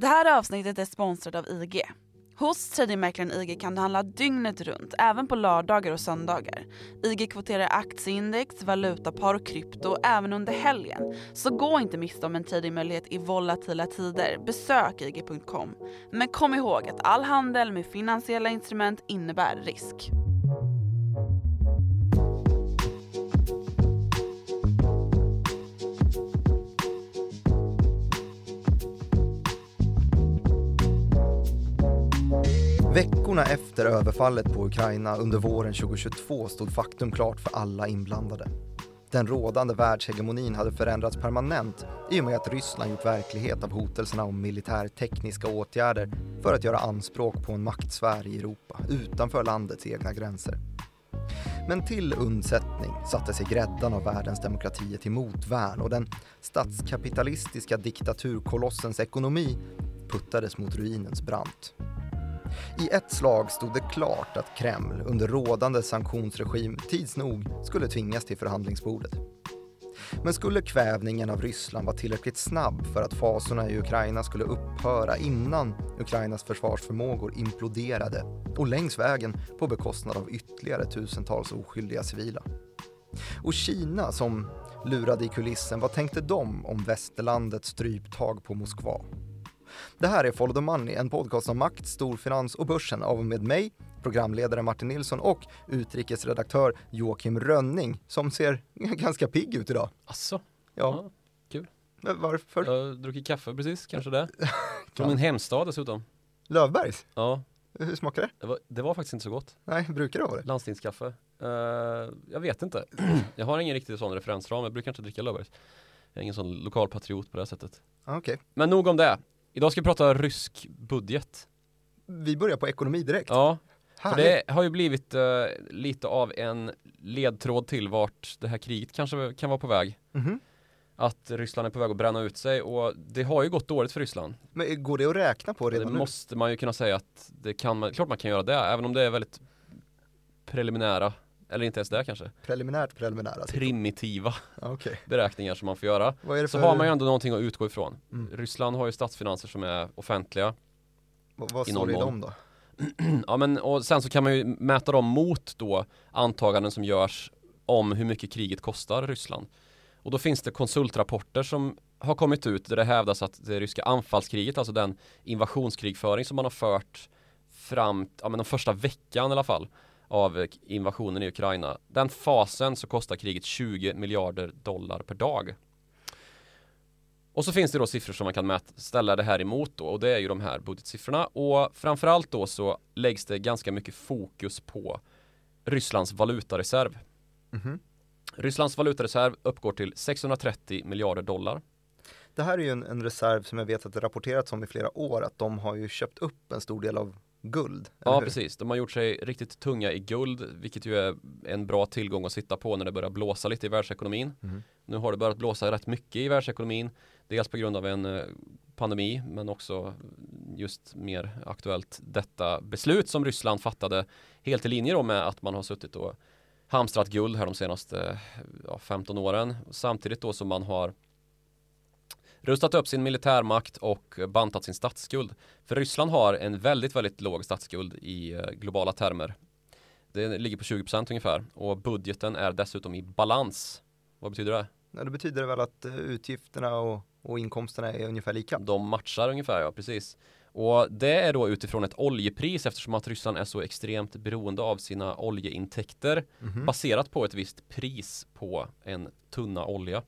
Det här avsnittet är sponsrat av IG. Hos tradingmäklaren IG kan du handla dygnet runt, även på lördagar och söndagar. IG kvoterar aktieindex, valutapar och krypto även under helgen. Så gå inte miste om en tradingmöjlighet i volatila tider. Besök IG.com. Men kom ihåg att all handel med finansiella instrument innebär risk. Veckorna efter överfallet på Ukraina under våren 2022 stod faktum klart för alla inblandade. Den rådande världshegemonin hade förändrats permanent i och med att Ryssland gjort verklighet av hotelserna om militärtekniska åtgärder för att göra anspråk på en maktsfär i Europa utanför landets egna gränser. Men till undsättning satte sig gräddan av världens demokratier till motvärn och den statskapitalistiska diktaturkolossens ekonomi puttades mot ruinens brant. I ett slag stod det klart att Kreml under rådande sanktionsregim tids nog skulle tvingas till förhandlingsbordet. Men skulle kvävningen av Ryssland vara tillräckligt snabb för att fasorna i Ukraina skulle upphöra innan Ukrainas försvarsförmågor imploderade och längs vägen på bekostnad av ytterligare tusentals oskyldiga civila? Och Kina som lurade i kulissen, vad tänkte de om västerlandets stryptag på Moskva? Det här är Follow the Money, en podcast om makt, storfinans och börsen av och med mig, programledare Martin Nilsson och utrikesredaktör Joakim Rönning som ser ganska pigg ut idag. Asså? Ja. Ja, kul. Varför? Jag har druckit kaffe precis, kanske det. Från min hemstad dessutom. Lövbergs? Ja, Hur smakar det? det var, det var faktiskt inte så gott. Nej, brukar det vara det? Landstingskaffe. Eh, jag vet inte. jag har ingen riktig sån referensram. Jag brukar inte dricka Löfbergs. Jag är ingen sån lokal patriot på det här sättet. Ah, Okej. Men nog om det. Idag ska vi prata rysk budget. Vi börjar på ekonomi direkt. Ja, för det har ju blivit eh, lite av en ledtråd till vart det här kriget kanske kan vara på väg. Mhm. Att Ryssland är på väg att bränna ut sig och det har ju gått dåligt för Ryssland. Men går det att räkna på Det redan nu? måste man ju kunna säga att det kan man, klart man kan göra det, även om det är väldigt preliminära, eller inte ens det kanske, Preliminärt preliminära siffror. primitiva Okej. beräkningar som man får göra. Det Så för... har man ju ändå någonting att utgå ifrån. Mm. Ryssland har ju statsfinanser som är offentliga. Vad, vad står det i dem då? Ja men och sen så kan man ju mäta dem mot då antaganden som görs om hur mycket kriget kostar Ryssland. Och då finns det konsultrapporter som har kommit ut där det hävdas att det ryska anfallskriget, alltså den invasionskrigföring som man har fört fram, ja men den första veckan i alla fall av invasionen i Ukraina. Den fasen så kostar kriget 20 miljarder dollar per dag. Och så finns det då siffror som man kan mäta, ställa det här emot då och det är ju de här budgetsiffrorna och framförallt då så läggs det ganska mycket fokus på Rysslands valutareserv. Mhm. Rysslands valutareserv uppgår till 630 miljarder dollar. Det här är ju en, en reserv som jag vet att det rapporterats om i flera år att de har ju köpt upp en stor del av guld. Ja precis, de har gjort sig riktigt tunga i guld vilket ju är en bra tillgång att sitta på när det börjar blåsa lite i världsekonomin. Mhm. Nu har det börjat blåsa rätt mycket i världsekonomin. Dels på grund av en eh, pandemi men också just mer aktuellt detta beslut som Ryssland fattade helt i linje då med att man har suttit och hamstrat guld här de senaste ja, 15 åren. Samtidigt då som man har rustat upp sin militärmakt och bantat sin statsskuld. För Ryssland har en väldigt, väldigt låg statsskuld i eh, globala termer. Det ligger på 20% ungefär och budgeten är dessutom i balans. Vad betyder det? Ja, det betyder väl att eh, utgifterna och, och inkomsterna är ungefär lika. De matchar ungefär, ja precis. Och det är då utifrån ett oljepris eftersom att Ryssland är så extremt beroende av sina oljeintäkter Mhm. baserat på ett visst pris på en tunna olja.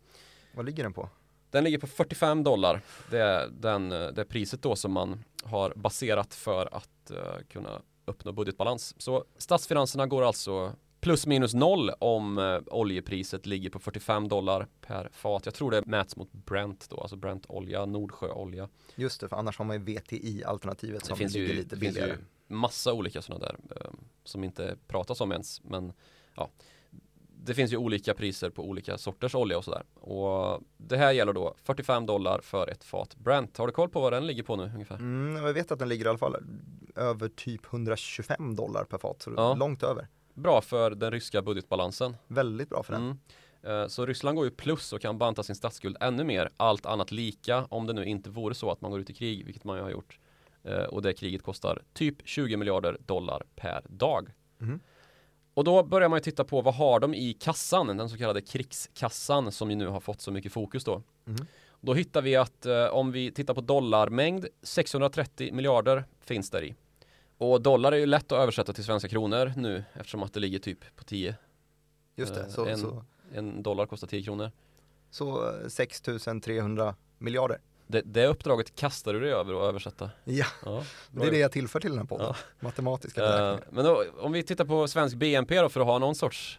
Vad ligger den på? Den ligger på 45 dollar. Det är den, det är priset då som man har baserat för att eh, kunna uppnå budgetbalans. Så statsfinanserna går alltså plus minus noll om eh, oljepriset ligger på 45 dollar per fat. Jag tror det mäts mot Brent då, alltså Brent-olja, Nordsjöolja. Just det, för annars har man ju VTI-alternativet Det som finns ligger ju, lite det finns billigare. ju massa olika sådana där eh, som inte pratas om ens. Men ja, det finns ju olika priser på olika sorters olja och sådär. Och det här gäller då 45 dollar för ett fat Brent. Har du koll på vad den ligger på nu ungefär? Mm, jag vet att den ligger i alla fall över typ 125 dollar per fat, så Ja. långt över. Bra för den ryska budgetbalansen. Väldigt bra för den. Mm. Eh, Så Ryssland går ju plus och kan banta sin statsskuld ännu mer, allt annat lika, om det nu inte vore så att man går ut i krig, vilket man ju har gjort. Eh, Och det kriget kostar typ 20 miljarder dollar per dag. Mhm. Och då börjar man ju titta på vad har de i kassan, den så kallade krigskassan som ju nu har fått så mycket fokus då. Mhm. Då hittar vi att eh, om vi tittar på dollarmängd, 630 miljarder finns där i. Och dollar är ju lätt att översätta till svenska kronor nu eftersom att det ligger typ på 10. Just det, Eh, så, en- så, En dollar kostar 10 kronor. så eh, 6 300 miljarder. Det, det uppdraget kastar du dig över att översätta. Ja, Ja, det är det jag tillför till den här podden. Ja. Matematiska Eh, beräkningar. men då, om vi tittar på svensk BNP då för att ha någon sorts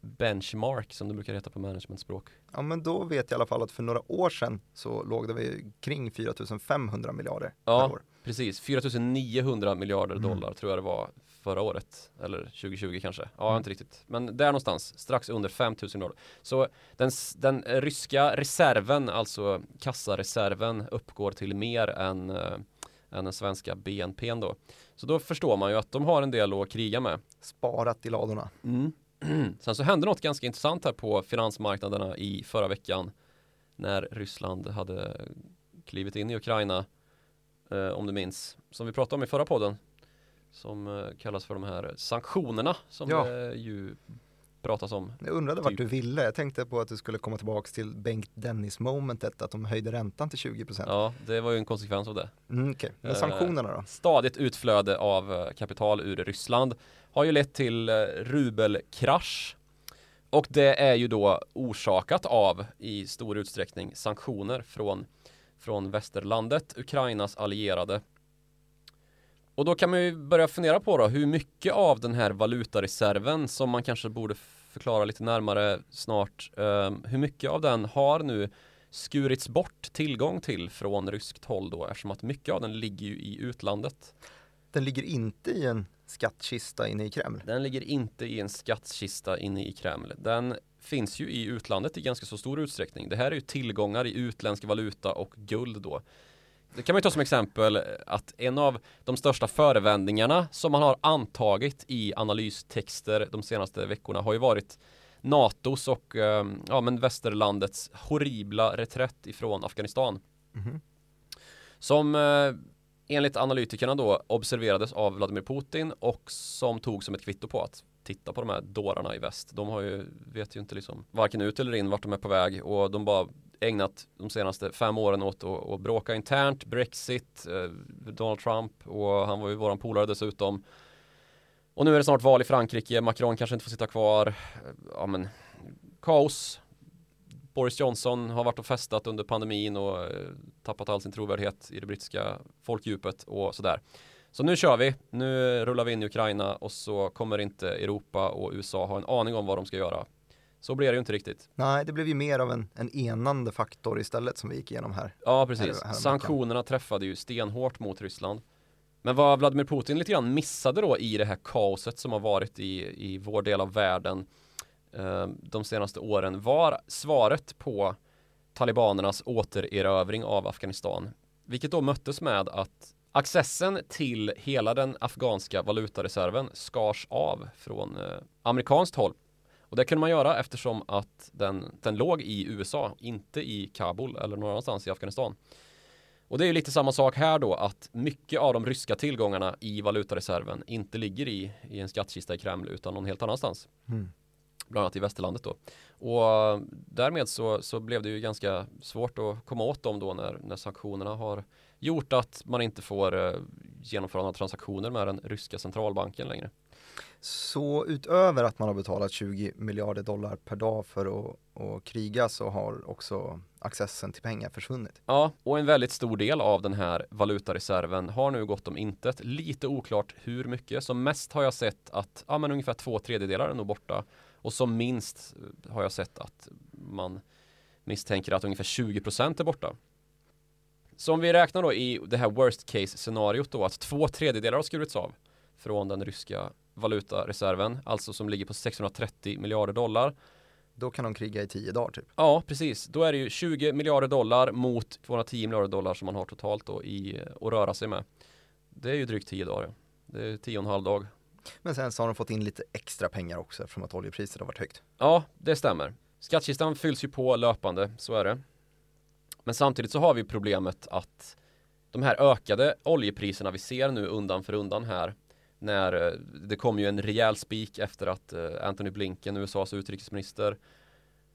benchmark som det brukar heta på managementspråk. Ja men då vet jag i alla fall att för några år sedan så låg det vi kring 4 500 miljarder Ja. per år. Precis, 4900 miljarder Mm. dollar tror jag det var förra året. Eller 2020 kanske. Ja, Mm. inte riktigt. Men där någonstans, strax under 5000 miljarder. Så den, den ryska reserven, alltså kassareserven, uppgår till mer än, eh, än den svenska BNPn då. Så då förstår man ju att de har en del att kriga med. Sparat i ladorna. Sen så hände något ganska intressant här på finansmarknaderna i förra veckan när Ryssland hade klivit in i Ukraina eh, om du minns, som vi pratade om i förra podden som eh, kallas för de här sanktionerna som Ja. det ju pratas om. Jag undrade vart Typ. du ville. Jag tänkte på att du skulle komma tillbaks till Bengt Dennis momentet att de höjde räntan till 20 procent. Ja, det var ju en konsekvens av det. Mm, okej. Men Eh, sanktionerna då? Stadigt utflöde av eh, kapital ur Ryssland har ju lett till eh, rubelkrasch. Och det är ju då orsakat av i stor utsträckning sanktioner från, från västerlandet, Ukrainas allierade. Och då kan man ju börja fundera på då hur mycket av den här valutareserven som man kanske borde förklara lite närmare snart. eh, hur mycket av den har nu skurits bort tillgång till från ryskt håll då eftersom att mycket av den ligger ju i utlandet. Den ligger inte i en skattkista inne i Kreml. Den ligger inte i en skattkista inne i Kreml. Den finns ju i utlandet i ganska så stor utsträckning. Det här är ju tillgångar i utländsk valuta och guld då. Det kan man ju ta som exempel att en av de största förevändningarna som man har antagit i analystexter de senaste veckorna har ju varit NATOs och eh, ja, men västerlandets horribla reträtt ifrån Afghanistan. Mhm. Som eh, enligt analytikerna då observerades av Vladimir Putin och som tog som ett kvitto på att titta på de här dårarna i väst. De har ju, vet ju inte liksom varken ut eller in vart de är på väg och de bara ägnat de senaste fem åren åt att, att bråka internt, Brexit, eh, Donald Trump och han var ju våran polare dessutom. Och nu är det snart val i Frankrike, Macron kanske inte får sitta kvar. Eh, ja men kaos. Boris Johnson har varit och festat under pandemin och eh, tappat all sin trovärdighet i det brittiska folkdjupet och sådär. Så nu kör vi. Nu rullar vi in i Ukraina och så kommer inte Europa och USA ha en aning om vad de ska göra. Så blir det ju inte riktigt. Nej, det blev ju mer av en, en enande faktor istället som vi gick igenom här. Ja, precis. Här- här- Sanktionerna träffade ju stenhårt mot Ryssland. Men vad Vladimir Putin lite grann missade då i det här kaoset som har varit i, i vår del av världen eh, de senaste åren var svaret på talibanernas återerövring av Afghanistan. Vilket då möttes med att accessen till hela den afghanska valutareserven skars av från eh, amerikanskt håll. Och det kunde man göra eftersom att den, den låg i USA, inte i Kabul eller någon annanstans i Afghanistan. Och det är ju lite samma sak här då att mycket av de ryska tillgångarna i valutareserven inte ligger i, i en skattkista i Kreml utan någon helt annanstans. Mm. Bland annat i västerlandet då. Och därmed så, så blev det ju ganska svårt att komma åt dem då när, när sanktionerna har gjort att man inte får eh, genomföra några transaktioner med den ryska centralbanken längre. Så utöver att man har betalat 20 miljarder dollar per dag för att, att kriga så har också accessen till pengar försvunnit. Ja, och en väldigt stor del av den här valutareserven har nu gått om intet. Lite oklart hur mycket. Som mest har jag sett att ja, men ungefär två tredjedelar är nog borta. Och som minst eh, har jag sett att man misstänker att ungefär 20% är borta. Så om vi räknar då i det här worst case scenariot då att två tredjedelar har skurits av från den ryska valutareserven, alltså som ligger på 630 miljarder dollar. Då kan de kriga i tio dagar typ. Ja, precis. Då är det ju 20 miljarder dollar mot 210 miljarder dollar som man har totalt då i att röra sig med. Det är ju drygt 10 dagar. Det är 10 och en halv dag. Men sen så har de fått in lite extra pengar också eftersom att oljepriset har varit högt. Ja, det stämmer. Skattkistan fylls ju på löpande, så är det. Men samtidigt så har vi problemet att de här ökade oljepriserna vi ser nu undan för undan här när eh, det kom ju en rejäl spik efter att eh, Anthony Blinken, USAs utrikesminister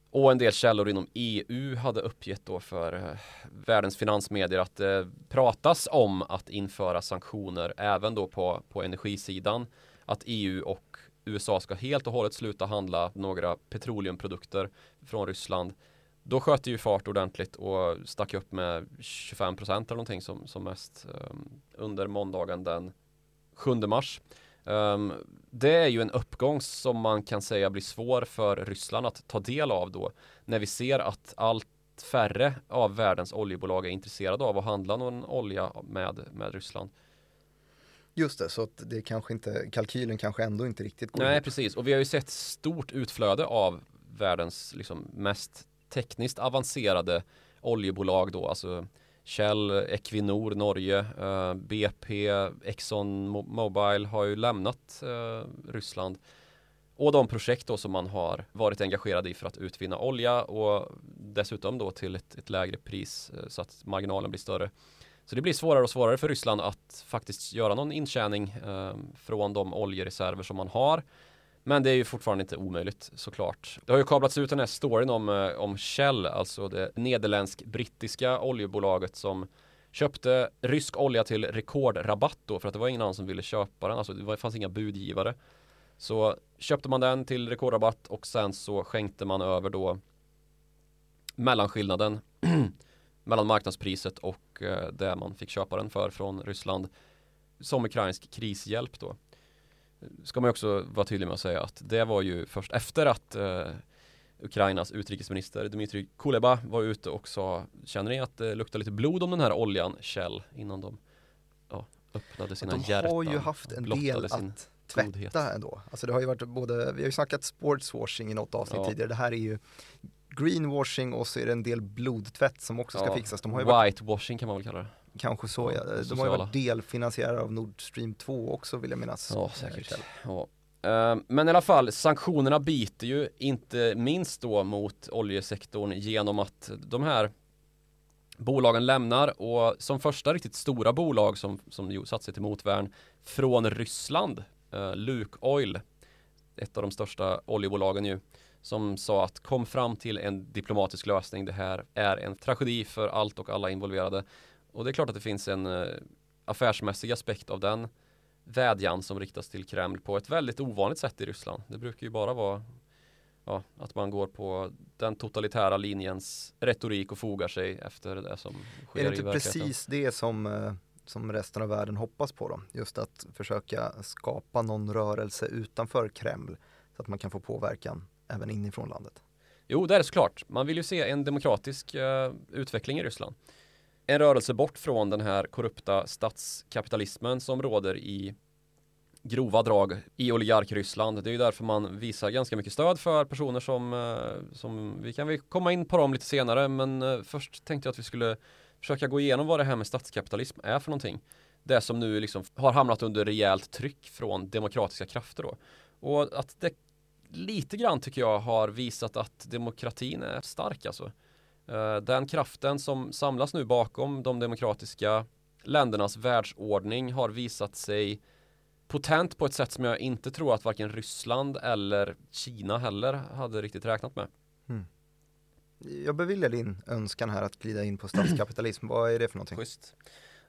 och en del källor inom EU hade uppgett då för eh, världens finansmedier att det pratas om att införa sanktioner även då på, på energisidan. Att EU och USA ska helt och hållet sluta handla några petroleumprodukter från Ryssland. Då sköt det ju fart ordentligt och stack upp med 25 procent eller någonting som, som mest um, under måndagen den 7 mars. Um, det är ju en uppgång som man kan säga blir svår för Ryssland att ta del av då när vi ser att allt färre av världens oljebolag är intresserade av att handla någon olja med, med Ryssland. Just det, så att det kanske inte, kalkylen kanske ändå inte riktigt går Nej, ihop. precis. Och vi har ju sett stort utflöde av världens liksom, mest tekniskt avancerade oljebolag då, alltså Shell, Equinor, Norge, eh, BP, Exxon Mobil har ju lämnat eh, Ryssland. Och de projekt då som man har varit engagerad i för att utvinna olja och dessutom då till ett, ett lägre pris eh, så att marginalen blir större. Så det blir svårare och svårare för Ryssland att faktiskt göra någon intjäning eh, från de oljereserver som man har. Men det är ju fortfarande inte omöjligt såklart. Det har ju kablats ut den här storyn om, eh, om Shell, alltså det nederländsk-brittiska oljebolaget som köpte rysk olja till rekordrabatt då för att det var ingen annan som ville köpa den. Alltså det fanns inga budgivare. Så köpte man den till rekordrabatt och sen så skänkte man över då mellanskillnaden mellan marknadspriset och eh, det man fick köpa den för från Ryssland som ukrainsk krishjälp då ska man också vara tydlig med att säga att det var ju först efter att eh, Ukrainas utrikesminister Dmitrij Kuleba var ute och sa Känner ni att det luktar lite blod om den här oljan Shell innan de ja, öppnade sina hjärtan? De har ju haft en del att tvätta ändå. Alltså det har ju varit både, vi har ju snackat sportswashing i något avsnitt ja. tidigare. Det här är ju greenwashing och så är det en del blodtvätt som också ska ja. fixas. De har ju Whitewashing kan man väl kalla det. Kanske så ja. De har ju varit delfinansierade av Nord Stream 2 också vill jag minnas. Ja, säkert. Ja. Uh, men i alla fall, sanktionerna biter ju inte minst då mot oljesektorn genom att de här bolagen lämnar och som första riktigt stora bolag som, som satt sig till motvärn från Ryssland, uh, Luke Oil, ett av de största oljebolagen ju, som sa att kom fram till en diplomatisk lösning. Det här är en tragedi för allt och alla involverade. Och det är klart att det finns en uh, affärsmässig aspekt av den vädjan som riktas till Kreml på ett väldigt ovanligt sätt i Ryssland. Det brukar ju bara vara ja, att man går på den totalitära linjens retorik och fogar sig efter det som sker. Är det inte precis det som, eh, som resten av världen hoppas på då? Just att försöka skapa någon rörelse utanför Kreml så att man kan få påverkan även inifrån landet. Jo, det är det såklart. Man vill ju se en demokratisk uh, utveckling i Ryssland en rörelse bort från den här korrupta statskapitalismen som råder i grova drag i oligark-Ryssland. Det är ju därför man visar ganska mycket stöd för personer som, eh, som vi kan vi komma in på dem lite senare men eh, först tänkte jag att vi skulle försöka gå igenom vad det här med statskapitalism är för någonting. Det som nu liksom har hamnat under rejält tryck från demokratiska krafter då. Och att det lite grann tycker jag har visat att demokratin är stark alltså. Eh, den kraften som samlas nu bakom de demokratiska ländernas världsordning har visat sig potent på ett sätt som jag inte tror att varken Ryssland eller Kina heller hade riktigt räknat med. Mm. Jag beviljar din önskan här att glida in på statskapitalism. Vad är det för någonting? Schysst.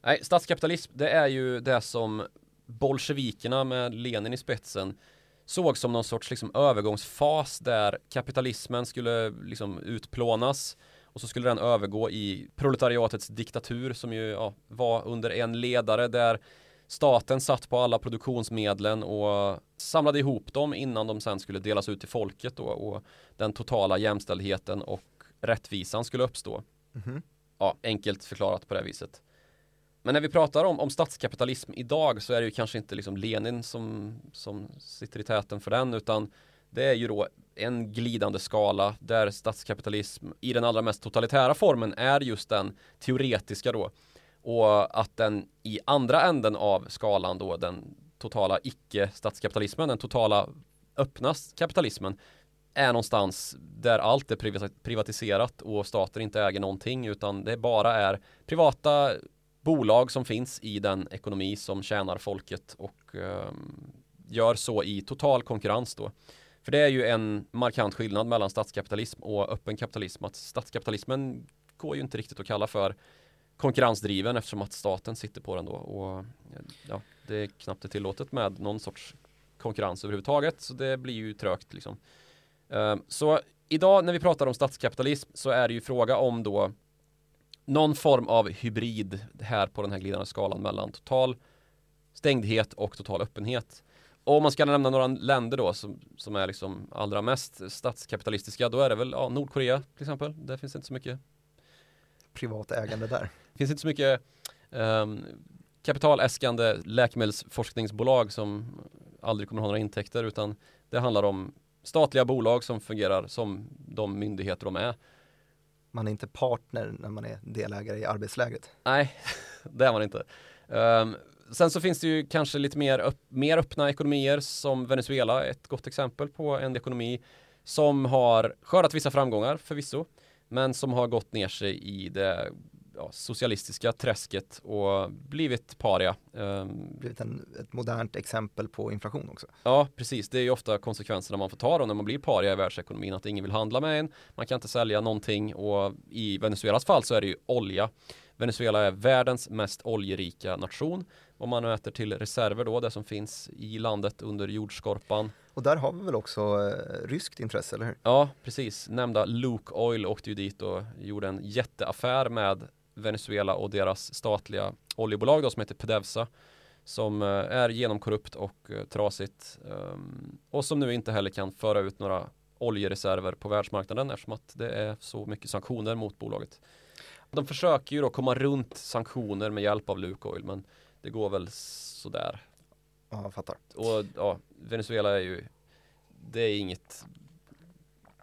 Nej, statskapitalism det är ju det som bolsjevikerna med Lenin i spetsen såg som någon sorts liksom övergångsfas där kapitalismen skulle liksom utplånas och så skulle den övergå i proletariatets diktatur som ju ja, var under en ledare där staten satt på alla produktionsmedlen och samlade ihop dem innan de sen skulle delas ut till folket då och den totala jämställdheten och rättvisan skulle uppstå. Mm. Ja, enkelt förklarat på det viset. Men när vi pratar om, om statskapitalism idag så är det ju kanske inte liksom Lenin som, som sitter i täten för den utan det är ju då en glidande skala där statskapitalism i den allra mest totalitära formen är just den teoretiska då. Och att den i andra änden av skalan då den totala icke-statskapitalismen, den totala öppna kapitalismen är någonstans där allt är privatiserat och staten inte äger någonting utan det bara är privata bolag som finns i den ekonomi som tjänar folket och eh, gör så i total konkurrens då. För det är ju en markant skillnad mellan statskapitalism och öppen kapitalism. Att statskapitalismen går ju inte riktigt att kalla för konkurrensdriven eftersom att staten sitter på den då. Och ja, det är knappt tillåtet med någon sorts konkurrens överhuvudtaget. Så det blir ju trögt liksom. Ehm, så idag när vi pratar om statskapitalism så är det ju fråga om då någon form av hybrid här på den här glidande skalan mellan total stängdhet och total öppenhet. Om man ska nämna några länder då som, som är liksom allra mest statskapitalistiska då är det väl ja, Nordkorea till exempel. Där finns inte så mycket privat ägande där. Det finns inte så mycket um, kapitaläskande läkemedelsforskningsbolag som aldrig kommer ha några intäkter utan det handlar om statliga bolag som fungerar som de myndigheter de är. Man är inte partner när man är delägare i arbetslägret. Nej, det är man inte. Um, sen så finns det ju kanske lite mer, upp, mer öppna ekonomier som Venezuela, ett gott exempel på en ekonomi som har skördat vissa framgångar förvisso, men som har gått ner sig i det ja, socialistiska träsket och blivit paria. Um, blivit en, ett modernt exempel på inflation också. Ja, precis. Det är ju ofta konsekvenserna man får ta då när man blir paria i världsekonomin, att ingen vill handla med en, man kan inte sälja någonting och i Venezuelas fall så är det ju olja. Venezuela är världens mest oljerika nation. Om man äter till reserver då, det som finns i landet under jordskorpan. Och där har vi väl också eh, ryskt intresse, eller hur? Ja, precis. Nämnda Luke Oil åkte ju dit och gjorde en jätteaffär med Venezuela och deras statliga oljebolag då, som heter Pedevsa som eh, är genomkorrupt och eh, trasigt um, och som nu inte heller kan föra ut några oljereserver på världsmarknaden eftersom att det är så mycket sanktioner mot bolaget. De försöker ju då komma runt sanktioner med hjälp av Lukoil men det går väl sådär. Ja, jag fattar. Och ja, Venezuela är ju det är inget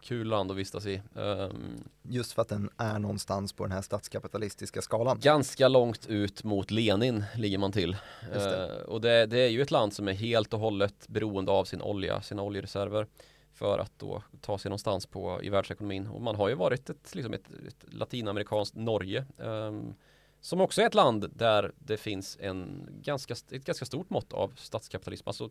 kul land att vistas i. Um, Just för att den är någonstans på den här statskapitalistiska skalan. Ganska långt ut mot Lenin ligger man till. Det. Uh, och det, det, är ju ett land som är helt och hållet beroende av sin olja, sina oljereserver för att då ta sig någonstans på, i världsekonomin. Och man har ju varit ett, liksom ett, ett latinamerikanskt Norge um, som också är ett land där det finns en ganska, ett ganska stort mått av statskapitalism. Alltså,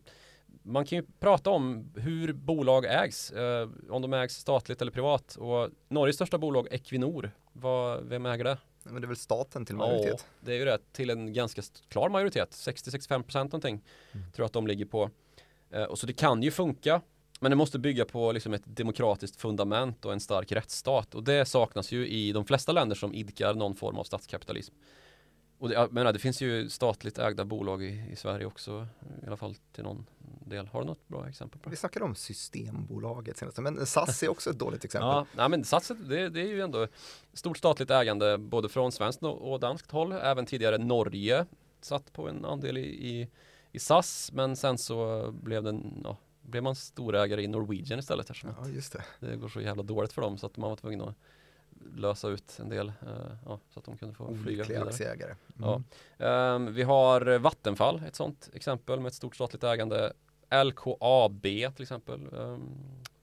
man kan ju prata om hur bolag ägs, eh, om de ägs statligt eller privat. Och Norges största bolag Equinor, vad, vem äger det? Men det är väl staten till majoritet? Ja, det är ju det, till en ganska klar majoritet, 60-65% någonting mm. tror jag att de ligger på. Eh, och så det kan ju funka, men det måste bygga på liksom ett demokratiskt fundament och en stark rättsstat. Och det saknas ju i de flesta länder som idkar någon form av statskapitalism. Och det, menar, det finns ju statligt ägda bolag i, i, Sverige också, i alla fall till någon del. Har du något bra exempel på Vi snackade om Systembolaget senast, men SAS är också ett dåligt exempel. Ja, nej, men SAS det, det, är ju ändå stort statligt ägande både från svenskt och danskt håll. Även tidigare Norge satt på en andel i, i, i SAS, men sen så blev den, ja, blev man storägare i Norwegian istället eftersom ja, just det. det går så jävla dåligt för dem så att man var tvungen att lösa ut en del uh, ja, så att de kunde få Olyckliga flyga vidare. aktieägare. Mm. Ja. Um, vi har Vattenfall, ett sånt exempel med ett stort statligt ägande. LKAB till exempel, um,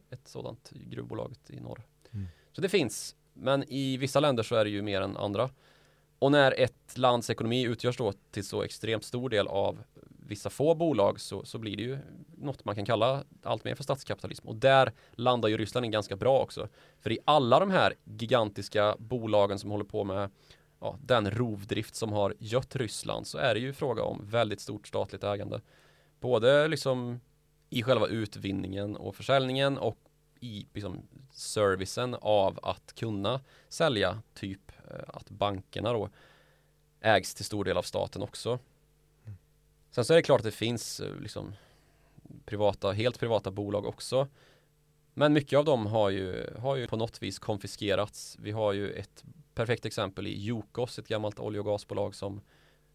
ett sådant gruvbolag i norr. Mm. Så det finns, men i vissa länder så är det ju mer än andra. Och när ett lands ekonomi utgörs då till så extremt stor del av vissa få bolag så, så blir det ju något man kan kalla allt mer för statskapitalism. Och där landar ju Ryssland in ganska bra också. För i alla de här gigantiska bolagen som håller på med ja, den rovdrift som har gött Ryssland så är det ju fråga om väldigt stort statligt ägande. Både liksom i själva utvinningen och försäljningen och i liksom, servicen av att kunna sälja typ eh, att bankerna då ägs till stor del av staten också. Sen så är det klart att det finns eh, liksom privata, helt privata bolag också. Men mycket av dem har ju, har ju på något vis konfiskerats. Vi har ju ett perfekt exempel i Jokos, ett gammalt olje och gasbolag som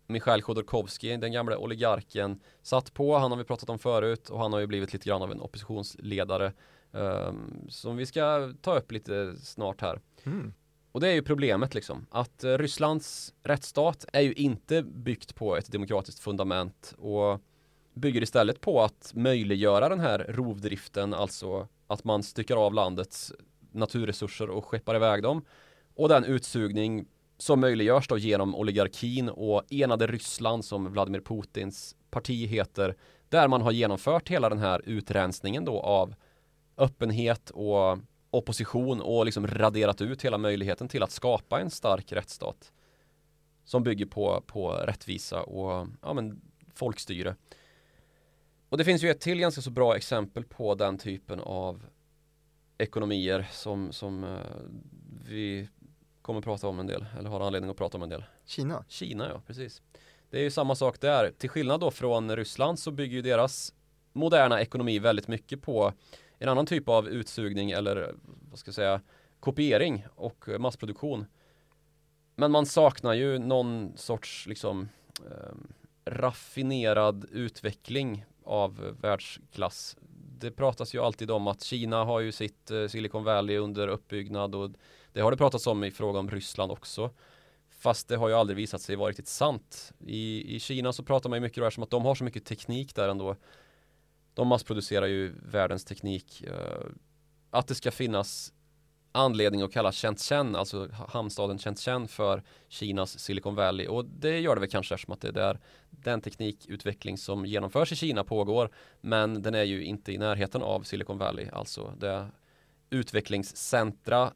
Michail Khodorkovsky, den gamla oligarken, satt på. Han har vi pratat om förut och han har ju blivit lite grann av en oppositionsledare um, som vi ska ta upp lite snart här. Mm. Och det är ju problemet liksom, att eh, Rysslands rättsstat är ju inte byggt på ett demokratiskt fundament och bygger istället på att möjliggöra den här rovdriften, alltså att man styckar av landets naturresurser och skeppar iväg dem. Och den utsugning som möjliggörs då genom oligarkin och enade Ryssland som Vladimir Putins parti heter. Där man har genomfört hela den här utrensningen då av öppenhet och opposition och liksom raderat ut hela möjligheten till att skapa en stark rättsstat. Som bygger på, på rättvisa och ja, men, folkstyre. Och det finns ju ett till ganska så bra exempel på den typen av ekonomier som, som uh, vi kommer prata om en del, eller har anledning att prata om en del. Kina? Kina, ja, precis. Det är ju samma sak där. Till skillnad då från Ryssland så bygger ju deras moderna ekonomi väldigt mycket på en annan typ av utsugning eller vad ska jag säga kopiering och massproduktion. Men man saknar ju någon sorts liksom eh, raffinerad utveckling av världsklass. Det pratas ju alltid om att Kina har ju sitt eh, Silicon Valley under uppbyggnad och det har det pratats om i fråga om Ryssland också. Fast det har ju aldrig visat sig vara riktigt sant. I, i Kina så pratar man ju mycket om att de har så mycket teknik där ändå. De massproducerar ju världens teknik. Eh, att det ska finnas anledning att kalla Shenzhen, alltså hamnstaden Shenzhen för Kinas Silicon Valley och det gör det väl kanske eftersom att det är där den teknikutveckling som genomförs i Kina pågår men den är ju inte i närheten av Silicon Valley, alltså det utvecklingscentra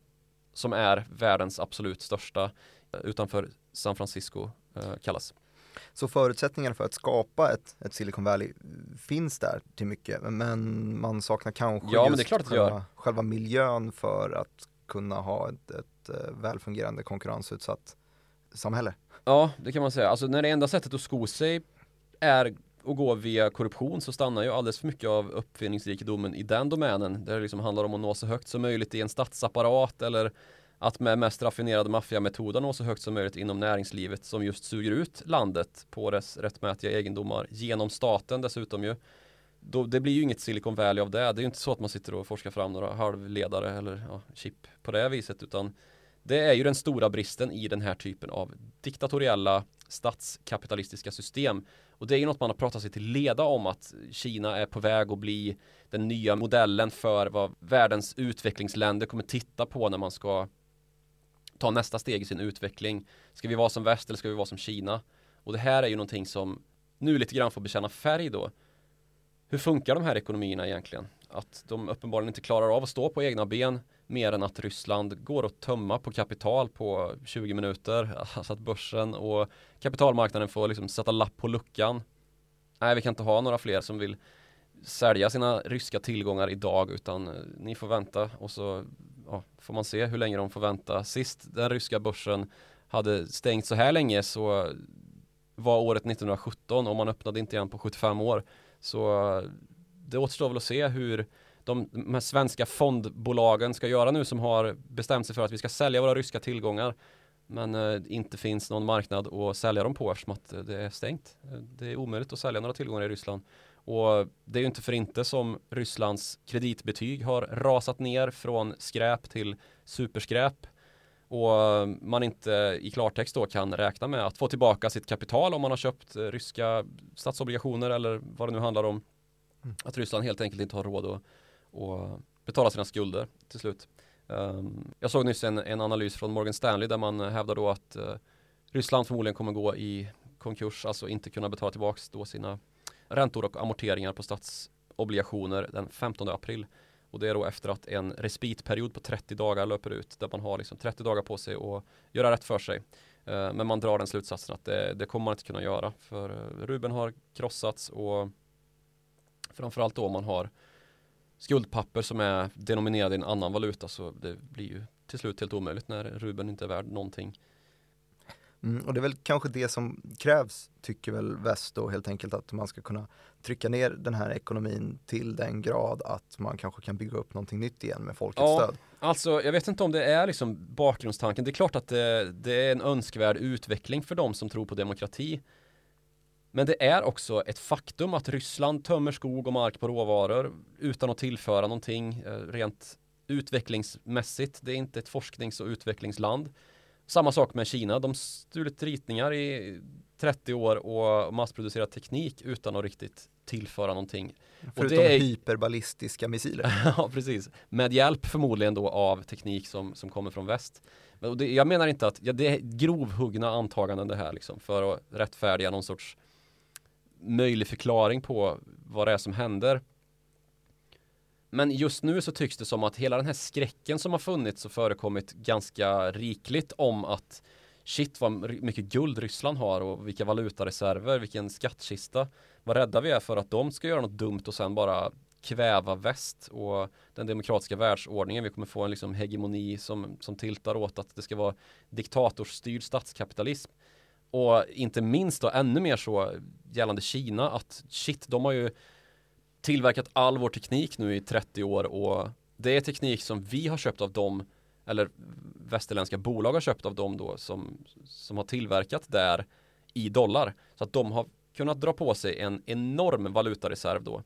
som är världens absolut största eh, utanför San Francisco eh, kallas. Så förutsättningarna för att skapa ett, ett Silicon Valley finns där till mycket men man saknar kanske ja, just själva, själva, miljön för att kunna ha ett, ett eh, välfungerande konkurrensutsatt samhälle. Ja, det kan man säga. Alltså när det enda sättet att sko sig är att gå via korruption så stannar ju alldeles för mycket av uppfinningsrikedomen i den domänen. Där det liksom handlar om att nå så högt som möjligt i en statsapparat eller att med mest raffinerade maffiametoder nå så högt som möjligt inom näringslivet som just suger ut landet på dess rättmätiga egendomar genom staten dessutom ju. Då, det blir ju inget Silicon Valley av det. Det är ju inte så att man sitter och forskar fram några halvledare eller ja, chip på det viset utan det är ju den stora bristen i den här typen av diktatoriella statskapitalistiska system. Och det är ju något man har pratat sig till leda om att Kina är på väg att bli den nya modellen för vad världens utvecklingsländer kommer titta på när man ska ta nästa steg i sin utveckling. Ska vi vara som väst eller ska vi vara som Kina? Och det här är ju någonting som nu lite grann får bekänna färg då. Hur funkar de här ekonomierna egentligen? Att de uppenbarligen inte klarar av att stå på egna ben mer än att Ryssland går att tömma på kapital på 20 minuter. Alltså att börsen och kapitalmarknaden får liksom sätta lapp på luckan. Nej, vi kan inte ha några fler som vill sälja sina ryska tillgångar idag utan eh, ni får vänta och så ja, får man se hur länge de får vänta. Sist den ryska börsen hade stängt så här länge så var året 1917 och man öppnade inte igen på 75 år. Så eh, det återstår väl att se hur de, de här svenska fondbolagen ska göra nu som har bestämt sig för att vi ska sälja våra ryska tillgångar men eh, inte finns någon marknad att sälja dem på eftersom att det är stängt. Det är omöjligt att sälja några tillgångar i Ryssland. Och det är ju inte för inte som Rysslands kreditbetyg har rasat ner från skräp till superskräp. Och man inte i klartext då kan räkna med att få tillbaka sitt kapital om man har köpt ryska statsobligationer eller vad det nu handlar om. Mm. Att Ryssland helt enkelt inte har råd att och betala sina skulder till slut. Um, jag såg nyss en, en, analys från Morgan Stanley där man hävdar då att uh, Ryssland förmodligen kommer gå i konkurs, alltså inte kunna betala tillbaka då sina räntor och amorteringar på statsobligationer den 15 april. Och det är då efter att en respitperiod på 30 dagar löper ut där man har liksom 30 dagar på sig att göra rätt för sig. Eh, men man drar den slutsatsen att det, det kommer man inte kunna göra för eh, Ruben har krossats och framförallt då man har skuldpapper som är denominerade i en annan valuta så det blir ju till slut helt omöjligt när rubeln inte är värd någonting. Mm, och det är väl kanske det som krävs, tycker väl väst då helt enkelt, att man ska kunna trycka ner den här ekonomin till den grad att man kanske kan bygga upp någonting nytt igen med folkets ja, stöd. Alltså, jag vet inte om det är liksom bakgrundstanken. Det är klart att det, det är en önskvärd utveckling för de som tror på demokrati. Men det är också ett faktum att Ryssland tömmer skog och mark på råvaror utan att tillföra någonting eh, rent utvecklingsmässigt. Det är inte ett forsknings och utvecklingsland. Samma sak med Kina, de stulit ritningar i 30 år och massproducerat teknik utan att riktigt tillföra någonting. Förutom det är- hyperballistiska missiler. ja, precis. Med hjälp förmodligen då av teknik som, som kommer från väst. Men och det, jag menar inte att, ja, det är grovhuggna antaganden det här liksom för att rättfärdiga någon sorts möjlig förklaring på vad det är som händer. Men just nu så tycks det som att hela den här skräcken som har funnits och förekommit ganska rikligt om att shit vad mycket guld Ryssland har och vilka valutareserver, vilken skattkista. Vad rädda vi är för att de ska göra något dumt och sen bara kväva väst och den demokratiska världsordningen. Vi kommer få en liksom hegemoni som, som tiltar åt att det ska vara diktatorstyrd statskapitalism. Och inte minst då ännu mer så gällande Kina att shit, de har ju tillverkat all vår teknik nu i 30 år och det är teknik som vi har köpt av dem eller västerländska bolag har köpt av dem då som, som har tillverkat där i dollar. Så att de har kunnat dra på sig en enorm valutareserv då.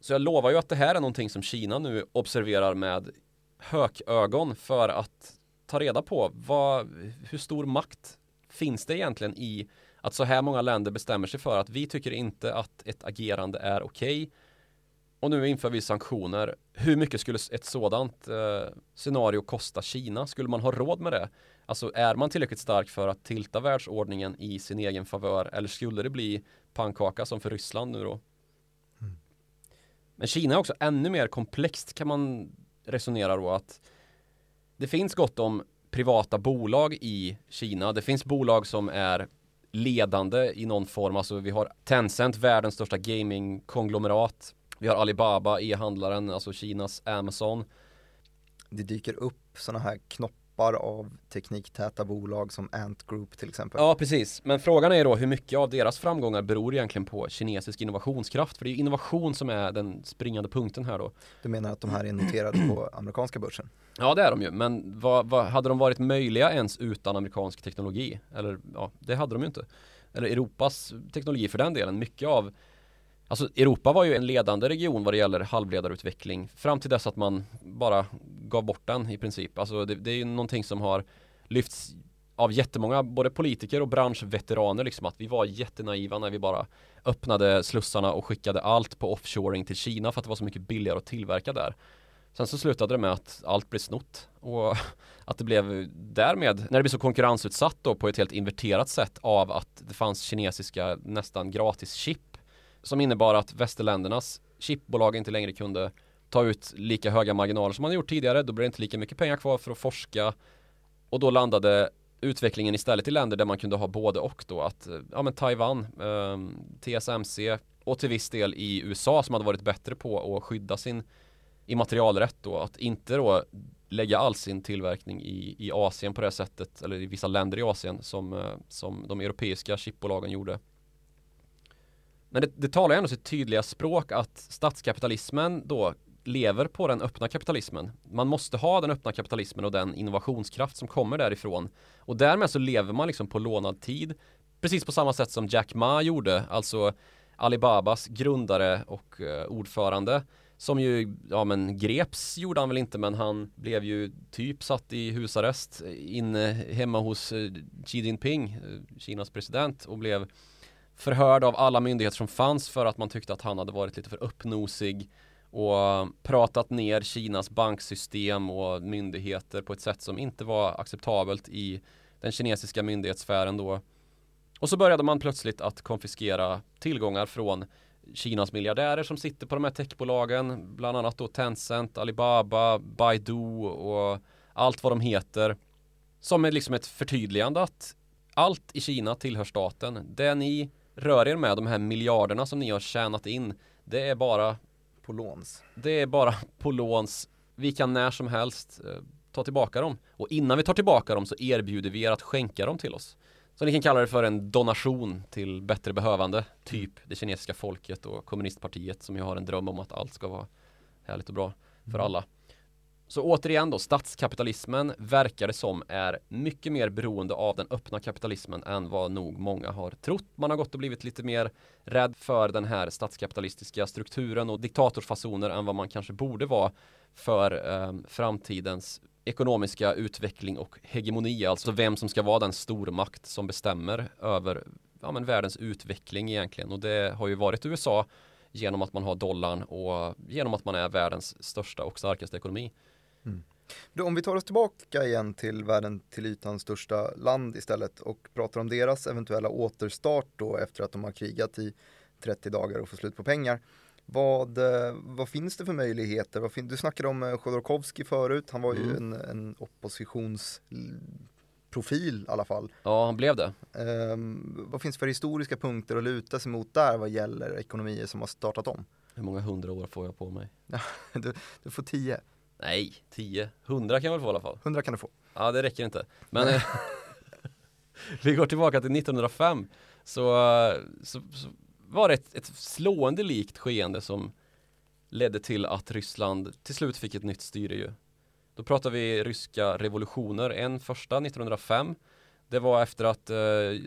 Så jag lovar ju att det här är någonting som Kina nu observerar med hökögon för att ta reda på vad, hur stor makt finns det egentligen i att så här många länder bestämmer sig för att vi tycker inte att ett agerande är okej och nu inför vi sanktioner. Hur mycket skulle ett sådant eh, scenario kosta Kina? Skulle man ha råd med det? Alltså är man tillräckligt stark för att tilta världsordningen i sin egen favör eller skulle det bli pannkaka som för Ryssland nu då? Men Kina är också ännu mer komplext kan man resonera då att det finns gott om privata bolag i Kina. Det finns bolag som är ledande i någon form. Alltså vi har Tencent, världens största gamingkonglomerat. Vi har Alibaba, e-handlaren, alltså Kinas Amazon. Det dyker upp sådana här knoppar av tekniktäta bolag som Ant Group till exempel. Ja, precis. Men frågan är då hur mycket av deras framgångar beror egentligen på kinesisk innovationskraft? För det är ju innovation som är den springande punkten här då. Du menar att de här är noterade på amerikanska börsen? Ja, det är de ju. Men vad, vad, hade de varit möjliga ens utan amerikansk teknologi? Eller ja, det hade de ju inte. Eller Europas teknologi för den delen. Mycket av Alltså Europa var ju en ledande region vad det gäller halvledarutveckling fram till dess att man bara gav bort den i princip. Alltså det, det är ju någonting som har lyfts av jättemånga, både politiker och branschveteraner liksom att vi var jättenaiva när vi bara öppnade slussarna och skickade allt på offshoring till Kina för att det var så mycket billigare att tillverka där. Sen så slutade det med att allt blev snott och att det blev därmed, när det blev så konkurrensutsatt då på ett helt inverterat sätt av att det fanns kinesiska nästan gratis chip som innebar att västerländernas chipbolag inte längre kunde ta ut lika höga marginaler som man gjort tidigare. Då blev det inte lika mycket pengar kvar för att forska och då landade utvecklingen istället i länder där man kunde ha både och då att eh, ja men Taiwan, eh, TSMC och till viss del i USA som hade varit bättre på att skydda sin immaterialrätt då att inte då lägga all sin tillverkning i, i Asien på det sättet eller i vissa länder i Asien som, eh, som de europeiska chipbolagen gjorde. Men det, det talar ändå sitt tydliga språk att statskapitalismen då lever på den öppna kapitalismen. Man måste ha den öppna kapitalismen och den innovationskraft som kommer därifrån. Och därmed så lever man liksom på lånad tid. Precis på samma sätt som Jack Ma gjorde, alltså Alibabas grundare och eh, ordförande. Som ju, ja men greps gjorde han väl inte men han blev ju typ satt i husarrest eh, inne hemma hos eh, Xi Jinping, Kinas president och blev förhörd av alla myndigheter som fanns för att man tyckte att han hade varit lite för uppnosig och pratat ner Kinas banksystem och myndigheter på ett sätt som inte var acceptabelt i den kinesiska myndighetssfären då. Och så började man plötsligt att konfiskera tillgångar från Kinas miljardärer som sitter på de här techbolagen, bland annat då Tencent, Alibaba, Baidu och allt vad de heter. Som är liksom ett förtydligande att allt i Kina tillhör staten. Det ni rör er med, de här miljarderna som ni har tjänat in, det är bara på låns. Det är bara på låns. Vi kan när som helst eh, ta tillbaka dem. Och innan vi tar tillbaka dem så erbjuder vi er att skänka dem till oss. Så ni kan kalla det för en donation till bättre behövande. Typ det kinesiska folket och kommunistpartiet som ju har en dröm om att allt ska vara härligt och bra för alla. Så återigen då, statskapitalismen verkar det som är mycket mer beroende av den öppna kapitalismen än vad nog många har trott. Man har gått och blivit lite mer rädd för den här statskapitalistiska strukturen och diktatorsfasoner än vad man kanske borde vara för eh, framtidens ekonomiska utveckling och hegemoni, alltså vem som ska vara den stormakt som bestämmer över ja, men världens utveckling egentligen. Och det har ju varit USA genom att man har dollarn och genom att man är världens största och starkaste ekonomi. Mm. Om vi tar oss tillbaka igen till världen till ytan största land istället och pratar om deras eventuella återstart då efter att de har krigat i 30 dagar och får slut på pengar. Vad, eh, vad finns det för möjligheter? Fin du snackade om eh, Chodorkovskij förut, han var ju mm. en, en oppositionsprofil i alla fall. Ja, han blev det. Um, vad finns det för historiska punkter att luta sig mot där vad gäller ekonomier som har startat om? Hur många hundra år får jag på mig? du, du får tio. Nej, tio. Hundra kan jag väl få i alla fall? Hundra kan du få. Ja, det räcker inte. Men eh, vi går tillbaka till 1905 så, så, så var det ett, ett slående likt skeende som ledde till att Ryssland till slut fick ett nytt styre ju. Då pratar vi ryska revolutioner. En första 1905 det var efter att eh,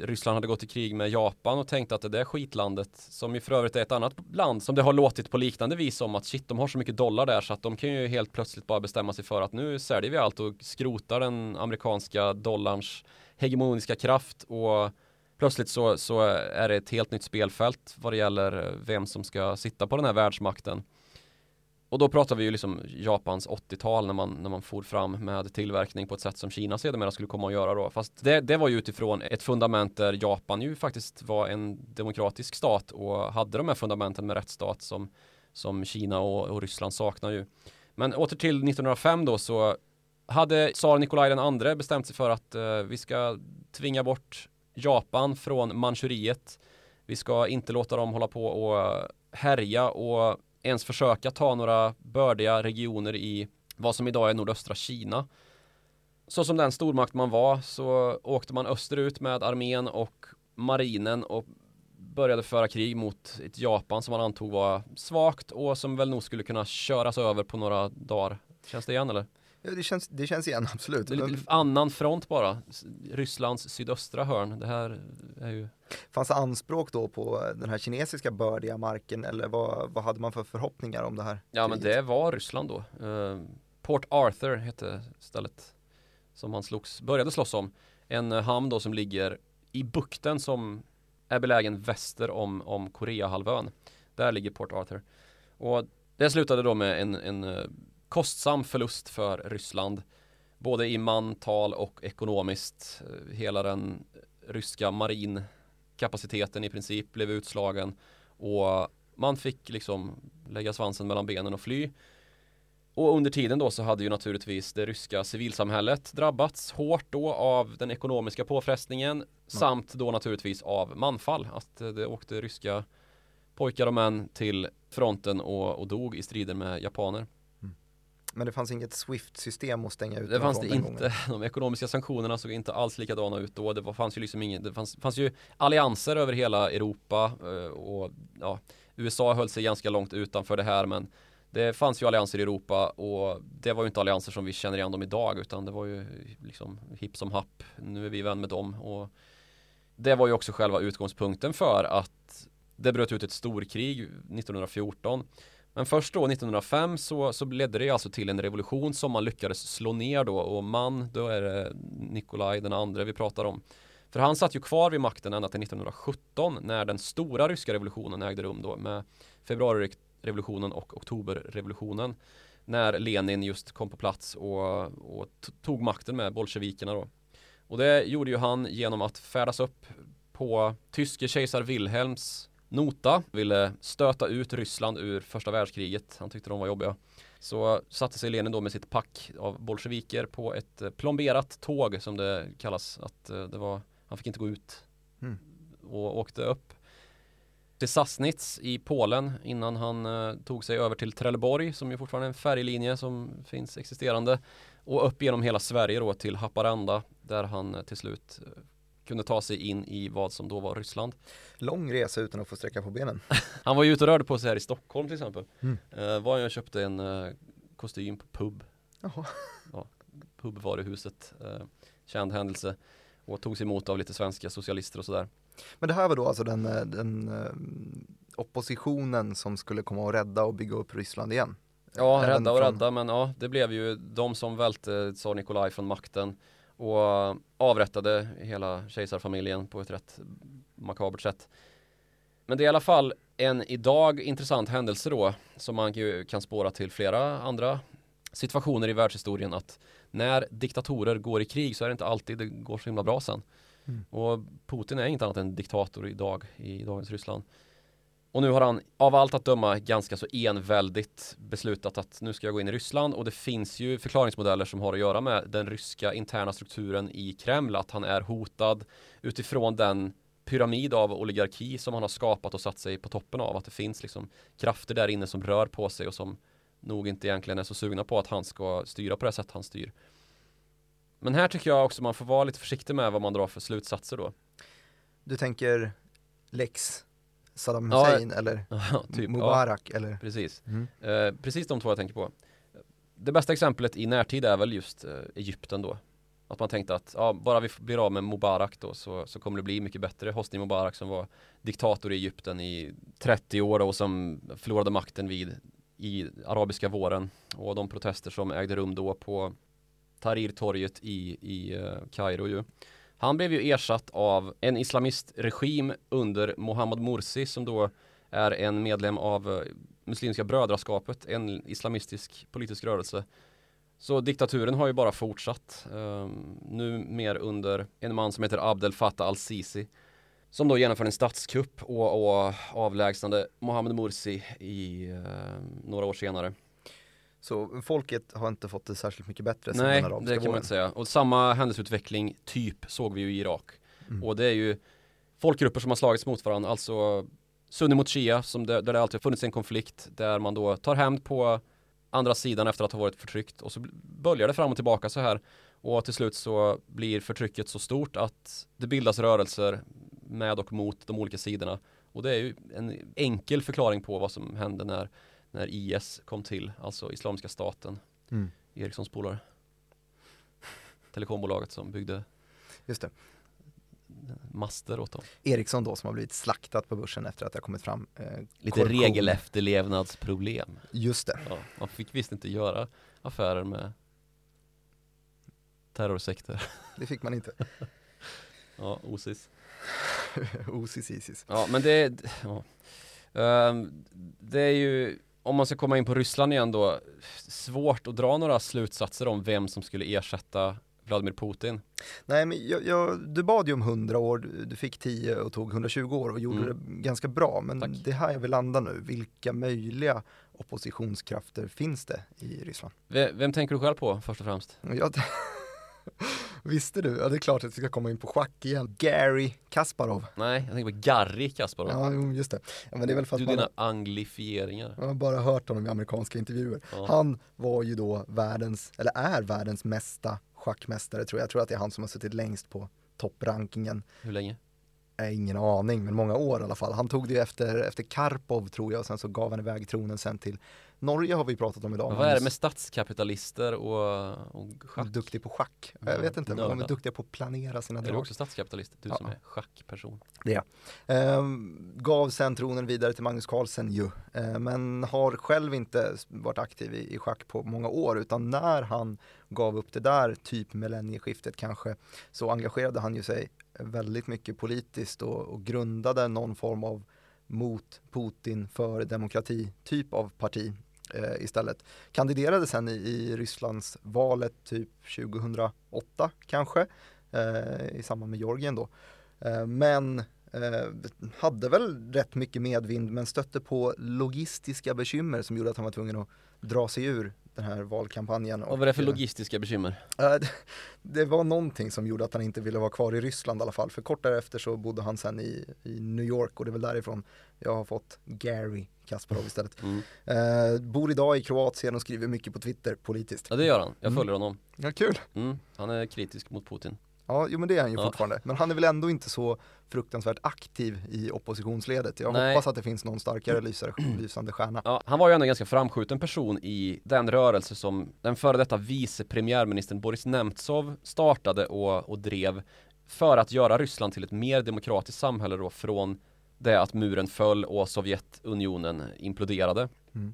Ryssland hade gått i krig med Japan och tänkte att det där skitlandet, som ju för övrigt är ett annat land som det har låtit på liknande vis om att shit, de har så mycket dollar där så att de kan ju helt plötsligt bara bestämma sig för att nu säljer vi allt och skrotar den amerikanska dollarns hegemoniska kraft och plötsligt så, så är det ett helt nytt spelfält vad det gäller eh, vem som ska sitta på den här världsmakten. Och då pratar vi ju liksom Japans 80-tal när man, när man for fram med tillverkning på ett sätt som Kina sedermera skulle komma att göra då. Fast det, det var ju utifrån ett fundament där Japan ju faktiskt var en demokratisk stat och hade de här fundamenten med rättsstat som, som Kina och, och Ryssland saknar ju. Men åter till 1905 då så hade tsar Nikolaj den andre bestämt sig för att eh, vi ska tvinga bort Japan från Manchuriet. Vi ska inte låta dem hålla på och härja och ens försöka ta några bördiga regioner i vad som idag är nordöstra Kina. Så som den stormakt man var så åkte man österut med armén och marinen och började föra krig mot ett Japan som man antog var svagt och som väl nog skulle kunna köras över på några dagar. Känns det igen eller? Ja, det, känns, det känns igen, absolut. Det är lite annan front bara. Rysslands sydöstra hörn. Det här är ju... Fanns det anspråk då på den här kinesiska bördiga marken eller vad, vad hade man för förhoppningar om det här? Ja, men det var Ryssland då. Uh, Port Arthur hette stället som han slogs, började slåss om. En uh, hamn då som ligger i bukten som är belägen väster om, om Koreahalvön. Där ligger Port Arthur. Och det slutade då med en, en kostsam förlust för Ryssland. Både i mantal och ekonomiskt. Hela den ryska marinkapaciteten i princip blev utslagen. Och man fick liksom lägga svansen mellan benen och fly. Och under tiden då så hade ju naturligtvis det ryska civilsamhället drabbats hårt då av den ekonomiska påfrestningen mm. samt då naturligtvis av manfall. Att det åkte ryska pojkar och män till fronten och, och dog i strider med japaner. Men det fanns inget Swift-system att stänga ut Det fanns det inte. De ekonomiska sanktionerna såg inte alls likadana ut då. Det fanns ju liksom inget, det fanns, fanns ju allianser över hela Europa eh, och ja, USA höll sig ganska långt utanför det här men det fanns ju allianser i Europa och det var ju inte allianser som vi känner igen dem idag utan det var ju liksom hipp som happ. Nu är vi vän med dem och det var ju också själva utgångspunkten för att det bröt ut ett storkrig 1914 men först då 1905 så, så ledde det alltså till en revolution som man lyckades slå ner då och man, då är det Nikolaj den andra vi pratar om. För han satt ju kvar vid makten ända till 1917 när den stora ryska revolutionen ägde rum då med februarirevolutionen och oktoberrevolutionen. När Lenin just kom på plats och, och tog makten med bolsjevikerna då. Och det gjorde ju han genom att färdas upp på tyske kejsar Wilhelms nota, ville stöta ut Ryssland ur första världskriget. Han tyckte de var jobbiga. Så satte sig Lenin då med sitt pack av bolsjeviker på ett eh, plomberat tåg som det kallas. Att eh, det var, han fick inte gå ut mm. och åkte upp till Sassnitz i Polen innan han eh, tog sig över till Trelleborg som ju fortfarande är en färjelinje som finns existerande och upp genom hela Sverige då till Haparanda där han eh, till slut kunde ta sig in i vad som då var Ryssland. Lång resa utan att få sträcka på benen. han var ju ute och rörde på sig här i Stockholm till exempel. Mm. Uh, var jag köpte en uh, kostym på pub. Jaha. Ja, pubvaruhuset. Uh, känd händelse. Och togs emot av lite svenska socialister och sådär. Men det här var då alltså den, den oppositionen som skulle komma och rädda och bygga upp Ryssland igen? Ja, Även rädda och från- rädda men ja, det blev ju de som välte tsar Nikolaj från makten och avrättade hela kejsarfamiljen på ett rätt makabert sätt. Men det är i alla fall en idag intressant händelse då som man kan spåra till flera andra situationer i världshistorien att när diktatorer går i krig så är det inte alltid det går så himla bra sen. Mm. Och Putin är inget annat än diktator idag i dagens Ryssland. Och nu har han av allt att döma ganska så enväldigt beslutat att nu ska jag gå in i Ryssland och det finns ju förklaringsmodeller som har att göra med den ryska interna strukturen i Kreml, att han är hotad utifrån den pyramid av oligarki som han har skapat och satt sig på toppen av, att det finns liksom krafter där inne som rör på sig och som nog inte egentligen är så sugna på att han ska styra på det sätt han styr. Men här tycker jag också man får vara lite försiktig med vad man drar för slutsatser då. Du tänker Lex Saddam Ja, Hussein eller Ja, typ, ja, Mubarak eller? precis. Mm. Eh, precis de två jag tänker på. Det bästa exemplet i närtid är väl just eh, Egypten då. Att man tänkte att ja, bara vi blir av med Mubarak då så, så kommer det bli mycket bättre. Hosni Mubarak som var diktator i Egypten i 30 år och som förlorade makten vid i arabiska våren och de protester som ägde rum då på Tahrirtorget i, i eh, Kairo ju. Han blev ju ersatt av en islamistregim under Mohammad Morsi som då är en medlem av eh, Muslimska brödraskapet, en islamistisk politisk rörelse. Så diktaturen har ju bara fortsatt. Um, nu mer under en man som heter Abdel Fattah al-Sisi. Som då genomförde en statskupp och, och avlägsnade Mohammed Morsi i uh, några år senare. Så folket har inte fått det särskilt mycket bättre Nej, den det kan man våren. inte säga. Och samma händelseutveckling typ såg vi ju i Irak. Mm. Och det är ju folkgrupper som har slagits mot varandra, alltså Sunni mot Shia, som det, där det alltid har funnits en konflikt, där man då tar hämnd på andra sidan efter att ha varit förtryckt och så böljar det fram och tillbaka så här. Och till slut så blir förtrycket så stort att det bildas rörelser med och mot de olika sidorna. Och det är ju en enkel förklaring på vad som hände när, när IS kom till, alltså Islamiska staten, Mm. Ericssons polare. Telekombolaget som byggde Just det. master åt dem. Ericsson då som har blivit slaktat på börsen efter att det har kommit fram eh, Lite korruption. regelefterlevnadsproblem. Just det. Ja, man fick visst inte göra affärer med terrorsekter. Det fick man inte. Ja, OSIS. Osis Isis. Ja, men det, ja. Ehm, det är ju, om man ska komma in på Ryssland igen då, svårt att dra några slutsatser om vem som skulle ersätta Vladimir Putin. Nej men jag, jag, du bad ju om 100 år, du fick 10 och tog 120 år och gjorde Mm. det ganska bra. Men Tack. det är här jag vill landa nu. Vilka möjliga oppositionskrafter finns det i Ryssland? Ve- Vem tänker du själv på först och främst? Jag, visste du? Ja det är klart att vi ska komma in på schack igen. Gary Kasparov. Nej, jag tänker på Garry Kasparov. Ja jo, just det. Ja, men det är väl för du att man, dina anglifieringar. man har bara hört honom i amerikanska intervjuer. Ja. Han var ju då världens, eller är världens mesta schackmästare tror jag. Jag tror att det är han som har suttit längst på topprankingen. Hur länge? Har ingen aning, men många år i alla fall. Han tog det ju efter, efter Karpov tror jag och sen så gav han iväg tronen sen till Norge har vi pratat om idag. Men vad är det med statskapitalister och, och schack? Duktig på schack. Ja, Jag vet inte, men de är duktiga på att planera sina Är du drag. också statskapitalist? Du Ja. som är schackperson. Ehm, gav sen tronen vidare till Magnus Carlsen ju, Ehm, men har själv inte varit aktiv i, i schack på många år utan när han gav upp det där, typ millennieskiftet kanske, så engagerade han ju sig väldigt mycket politiskt och, och grundade någon form av mot Putin för demokrati typ av parti eh, istället. Kandiderade sen i, i Rysslands valet typ 2008 kanske eh, i samband med Georgien då. Eh, men eh, hade väl rätt mycket medvind men stötte på logistiska bekymmer som gjorde att han var tvungen att dra sig ur den här valkampanjen. Vad var det för eh, logistiska bekymmer? Det- var någonting som gjorde att han inte ville vara kvar i Ryssland i alla fall. För kort därefter så bodde han sen i, i New York och det är väl därifrån jag har fått Gary Kasparov istället. Mm. Eh, bor idag i Kroatien och skriver mycket på Twitter politiskt. Ja det gör han, jag Mm. följer honom. Ja, kul. Mm. Han är kritisk mot Putin. Ja, jo men det är han ju Ja. fortfarande. Men han är väl ändå inte så fruktansvärt aktiv i oppositionsledet. Jag Nej. hoppas att det finns någon starkare lysare, lysande stjärna. Ja, han var ju ändå en ganska framskjuten person i den rörelse som den före detta vice premiärministern Boris Nemtsov startade och, och drev för att göra Ryssland till ett mer demokratiskt samhälle då från det att muren föll och Sovjetunionen imploderade. Mm.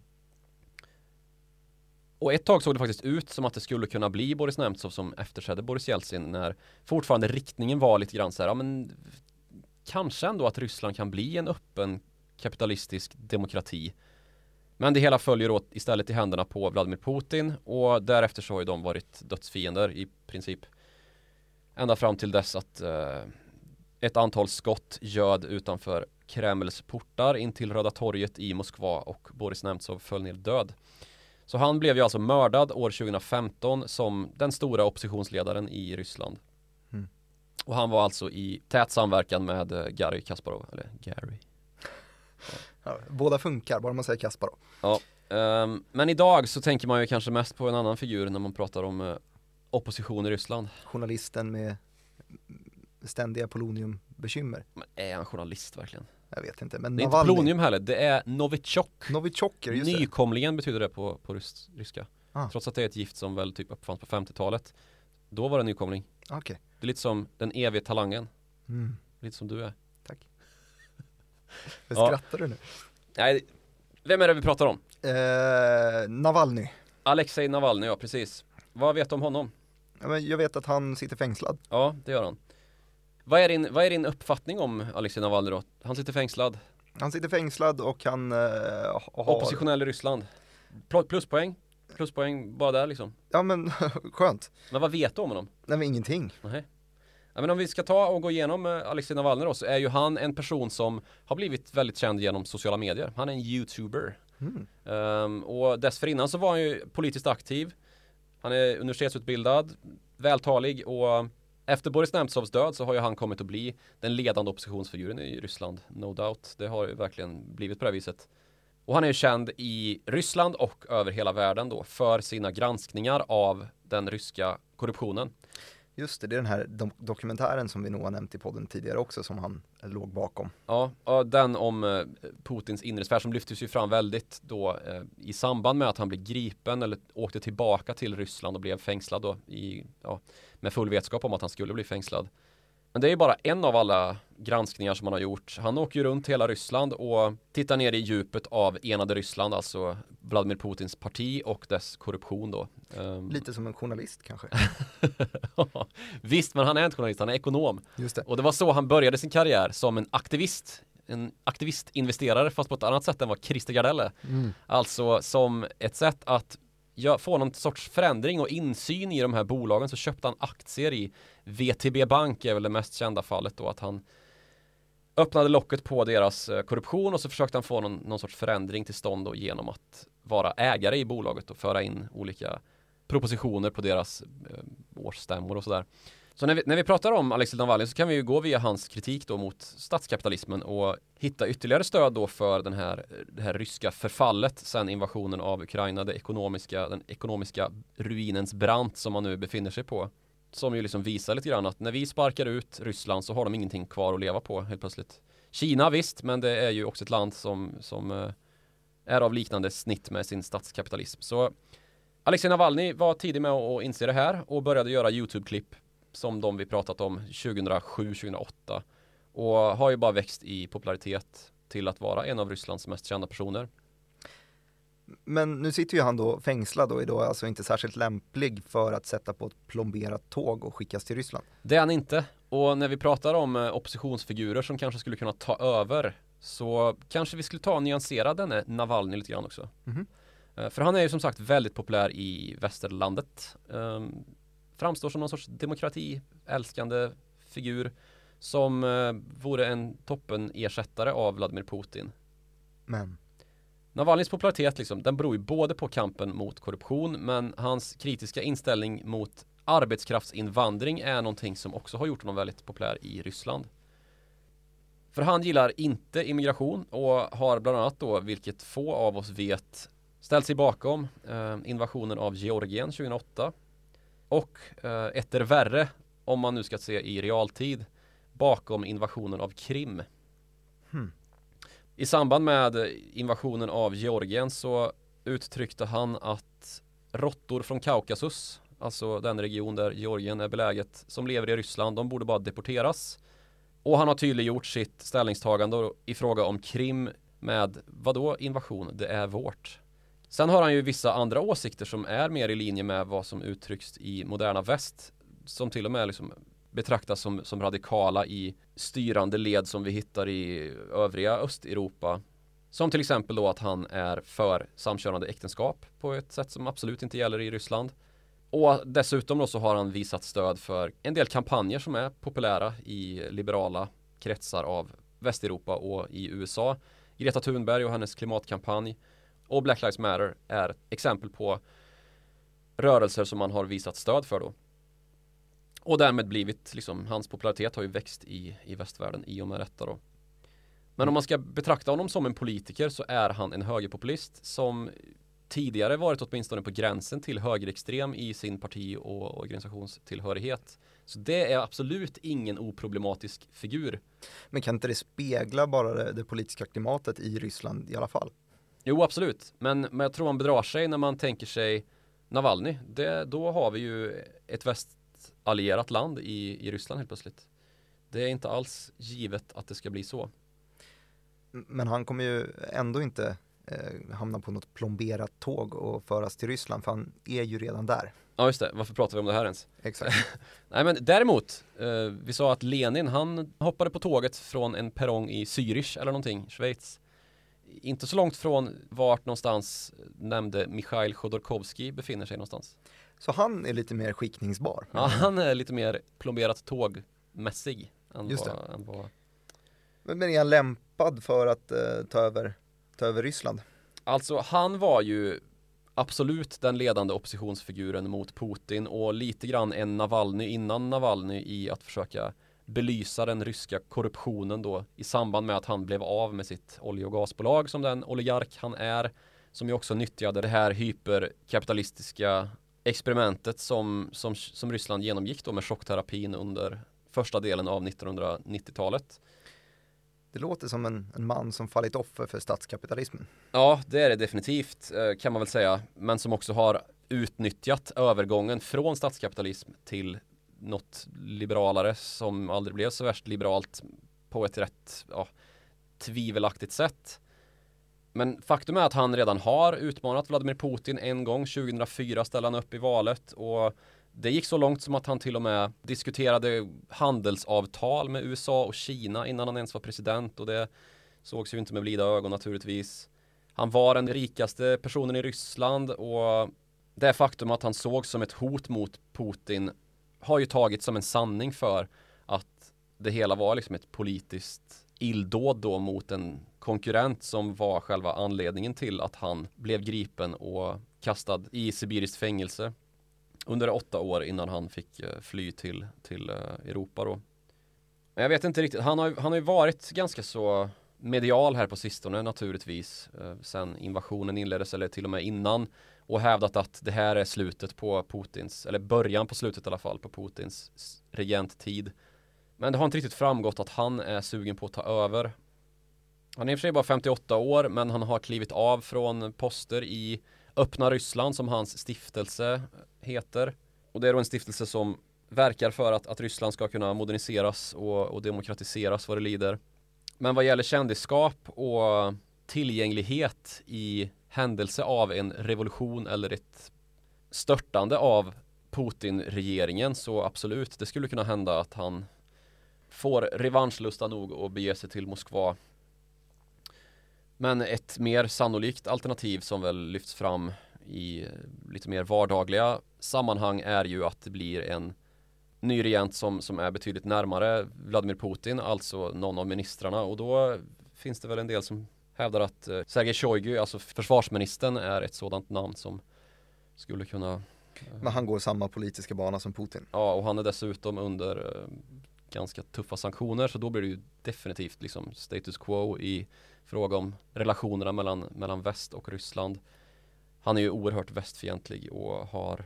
Och ett tag såg det faktiskt ut som att det skulle kunna bli Boris Nemtsov som efterträdde Boris Jeltsin när fortfarande riktningen var lite grann så här, ja men kanske ändå att Ryssland kan bli en öppen kapitalistisk demokrati. Men det hela följer åt istället i händerna på Vladimir Putin och därefter så har ju de varit dödsfiender i princip. Ända fram till dess att eh, ett antal skott göd utanför Kremls portar in till Röda torget i Moskva och Boris Nemtsov föll ner död. Så han blev ju alltså mördad år 2015 som den stora oppositionsledaren i Ryssland. Mm. Och han var alltså i tät samverkan med eh, Gary Kasparov, eller Gary. Ja, båda funkar, bara man säger Kasparov. Ja, ehm, men idag så tänker man ju kanske mest på en annan figur när man pratar om eh, opposition i Ryssland. Journalisten med ständiga poloniumbekymmer. Men är han journalist verkligen? Jag vet inte, men Det är inte Navalny, plonium heller, det är Novichok. Novichoker, just det. Nykomlingen betyder det på, på rys ryska. Ah. Trots att det är ett gift som väl typ uppfanns på 50-talet. Då var det nykomling. Okej. Det är lite som den evige talangen. Mm. Lite som du är. Vad Ja. skrattar du nu? Nej, vem är det vi pratar om? Eh, Navalny. Alexej Navalny, ja precis. Vad vet du om honom? Jag vet att han sitter fängslad. Ja, det gör han. Vad är din, vad är din uppfattning om Alexej Navalny? Han sitter fängslad, Han sitter fängslad och han eh, har... oppositionell i Ryssland. Pl- Pluspoäng, pluspoäng bara där liksom. Ja men skönt. Men vad vet du om honom? Nej men ingenting. Nej. Ja, men om vi ska ta och gå igenom eh, Alexej Navalny då så är ju han en person som har blivit väldigt känd genom sociala medier. Han är en youtuber. Mm. Ehm, och dessförinnan så var han ju politiskt aktiv. Han är universitetsutbildad, vältalig och efter Boris Nemtsovs död så har ju han kommit att bli den ledande oppositionsfiguren i Ryssland, no doubt. Det har ju verkligen blivit på det här viset. Och han är ju känd i Ryssland och över hela världen då för sina granskningar av den ryska korruptionen. Just det, det är den här do- dokumentären som vi nog har nämnt i podden tidigare också som han låg bakom. Ja, den om eh, Putins inre sfär som lyftes ju fram väldigt då eh, i samband med att han blev gripen eller åkte tillbaka till Ryssland och blev fängslad då i, ja, med full vetskap om att han skulle bli fängslad. Men det är bara en av alla granskningar som han har gjort. Han åker ju runt hela Ryssland och tittar ner i djupet av enade Ryssland, alltså Vladimir Putins parti och dess korruption då. Ehm, Lite som en journalist kanske. Visst, men han är inte journalist, han är ekonom. Just det. Och det var så han började sin karriär som en aktivist. En aktivistinvesterare fast på ett annat sätt än vad Christer Gardell är. Mm. Alltså som ett sätt att få någon sorts förändring och insyn i de här bolagen så köpte han aktier i VTB Bank är väl det mest kända fallet då att han öppnade locket på deras eh, korruption och så försökte han få någon, någon sorts förändring till stånd då genom att vara ägare i bolaget och föra in olika propositioner på deras eh, årsstämmor och sådär. Så när vi, när vi pratar om Alexej Navalny så kan vi ju gå via hans kritik då mot statskapitalismen och hitta ytterligare stöd då för den här, det här ryska förfallet sen invasionen av Ukraina, det ekonomiska, den ekonomiska ruinens brant som man nu befinner sig på. Som ju liksom visar lite grann att när vi sparkar ut Ryssland så har de ingenting kvar att leva på helt plötsligt. Kina visst, men det är ju också ett land som, som eh, är av liknande snitt med sin statskapitalism. Så Alexej Navalny var tidig med att inse det här och började göra YouTube-klipp som de vi pratat om 2007-2008 och har ju bara växt i popularitet till att vara en av Rysslands mest kända personer. Men nu sitter ju han då fängslad och är då alltså inte särskilt lämplig för att sätta på ett plomberat tåg och skickas till Ryssland. Det är han inte. Och när vi pratar om eh, oppositionsfigurer som kanske skulle kunna ta över så kanske vi skulle ta och nyansera denne Navalny lite grann också. Mhm. Eh, För han är ju som sagt väldigt populär i västerlandet. Framstår som någon sorts demokratiälskande figur som eh, vore en toppen ersättare av Vladimir Putin. Men, Navalnys popularitet liksom, den beror ju både på kampen mot korruption men hans kritiska inställning mot arbetskraftsinvandring är någonting som också har gjort honom väldigt populär i Ryssland. För han gillar inte immigration och har bland annat då, vilket få av oss vet, ställt sig bakom eh, invasionen av Georgien 2008 och eh, etter värre, om man nu ska se i realtid, bakom invasionen av Krim. Hmm. I samband med invasionen av Georgien så uttryckte han att råttor från Kaukasus, alltså den region där Georgien är beläget, som lever i Ryssland, de borde bara deporteras. Och han har tydliggjort sitt ställningstagande i fråga om Krim med vadå invasion? Det är vårt. Sen har han ju vissa andra åsikter som är mer i linje med vad som uttrycks i moderna väst. Som till och med liksom betraktas som, som radikala i styrande led som vi hittar i övriga Östeuropa. Som till exempel då att han är för samkönade äktenskap på ett sätt som absolut inte gäller i Ryssland. Och dessutom då så har han visat stöd för en del kampanjer som är populära i liberala kretsar av Västeuropa och i USA. Greta Thunberg och hennes klimatkampanj och Black Lives Matter är exempel på rörelser som man har visat stöd för då. Och därmed blivit, liksom, hans popularitet har ju växt i, i västvärlden i och med detta då. Men om man ska betrakta honom som en politiker så är han en högerpopulist som tidigare varit åtminstone på gränsen till högerextrem i sin parti och organisationstillhörighet. Så det är absolut ingen oproblematisk figur. Men kan inte det spegla bara det, det politiska klimatet i Ryssland i alla fall? Jo, absolut. Men, men jag tror man bedrar sig när man tänker sig Navalny. Det, då har vi ju ett västallierat land i, i Ryssland helt plötsligt. Det är inte alls givet att det ska bli så. Men han kommer ju ändå inte eh, hamna på något plomberat tåg och föras till Ryssland för han är ju redan där. Ja just det, varför pratar vi om det här ens? Exakt. Nej men däremot, eh, vi sa att Lenin han hoppade på tåget från en perrong i Zürich eller någonting, Schweiz. Inte så långt från vart någonstans nämnde Mikhail Chodorkovsky befinner sig någonstans. Så han är lite mer skickningsbar? Ja, han är lite mer plomberat tågmässig. Än Just det. vad, än vad... Men är han lämpad för att eh, ta, över, ta över Ryssland? Alltså han var ju absolut den ledande oppositionsfiguren mot Putin och lite grann en Navalny innan Navalny i att försöka belysa den ryska korruptionen då i samband med att han blev av med sitt olje och gasbolag som den oligark han är som ju också nyttjade det här hyperkapitalistiska experimentet som, som, som Ryssland genomgick då med chockterapin under första delen av 1990-talet. Det låter som en, en man som fallit offer för statskapitalismen. Ja, det är det definitivt eh, kan man väl säga. Men som också har utnyttjat övergången från statskapitalism till något liberalare som aldrig blev så värst liberalt på ett rätt ja, tvivelaktigt sätt. Men faktum är att han redan har utmanat Vladimir Putin en gång. 2004 ställde han upp i valet och det gick så långt som att han till och med diskuterade handelsavtal med USA och Kina innan han ens var president och det sågs ju inte med blida ögon naturligtvis. Han var den rikaste personen i Ryssland och det faktum att han sågs som ett hot mot Putin har ju tagits som en sanning för att det hela var liksom ett politiskt illdåd då mot en konkurrent som var själva anledningen till att han blev gripen och kastad i sibiriskt fängelse under åtta år innan han fick eh, fly till, till eh, Europa då. Men jag vet inte riktigt, han har, han har ju varit ganska så medial här på sistone naturligtvis eh, sen invasionen inleddes eller till och med innan och hävdat att det här är slutet på Putins, eller början på slutet i alla fall, på Putins regenttid. Men det har inte riktigt framgått att han är sugen på att ta över. Han är i och för sig bara 58 år men han har klivit av från poster i Öppna Ryssland som hans stiftelse heter. Och det är då en stiftelse som verkar för att, att Ryssland ska kunna moderniseras och, och demokratiseras vad det lider. Men vad gäller kändisskap och tillgänglighet i händelse av en revolution eller ett störtande av Putin-regeringen så absolut, det skulle kunna hända att han får revanschlusta nog och bege sig till Moskva. Men ett mer sannolikt alternativ som väl lyfts fram i eh, lite mer vardagliga sammanhang är ju att det blir en ny regent som, som är betydligt närmare Vladimir Putin, alltså någon av ministrarna och då finns det väl en del som hävdar att eh, Sergej Shoigu, alltså försvarsministern, är ett sådant namn som skulle kunna Men han går samma politiska bana som Putin. Ja, och han är dessutom under eh, ganska tuffa sanktioner så då blir det ju definitivt liksom status quo i fråga om relationerna mellan, mellan väst och Ryssland. Han är ju oerhört västfientlig och har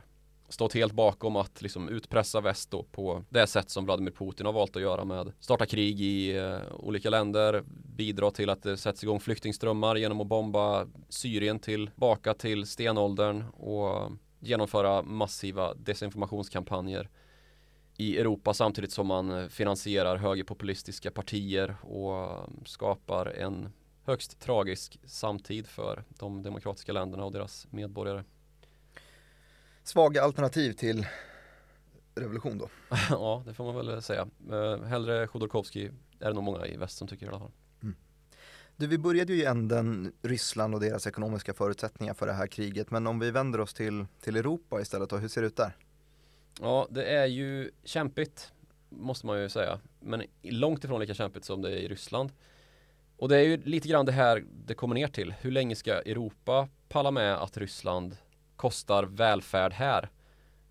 stått helt bakom att liksom utpressa väst då på det sätt som Vladimir Putin har valt att göra med starta krig i eh, olika länder, bidra till att det sätts igång flyktingströmmar genom att bomba Syrien tillbaka till stenåldern och genomföra massiva desinformationskampanjer i Europa samtidigt som man finansierar högerpopulistiska partier och skapar en högst tragisk samtid för de demokratiska länderna och deras medborgare. Svaga alternativ till revolution då? ja, det får man väl säga. Eh, hellre Chodorkovskij är det nog många i väst som tycker i alla fall. Mm. Du, vi började ju i änden Ryssland och deras ekonomiska förutsättningar för det här kriget. Men om vi vänder oss till, till Europa istället då, hur ser det ut där? Ja, det är ju kämpigt måste man ju säga. Men långt ifrån lika kämpigt som det är i Ryssland. Och det är ju lite grann det här det kommer ner till. Hur länge ska Europa palla med att Ryssland kostar välfärd här?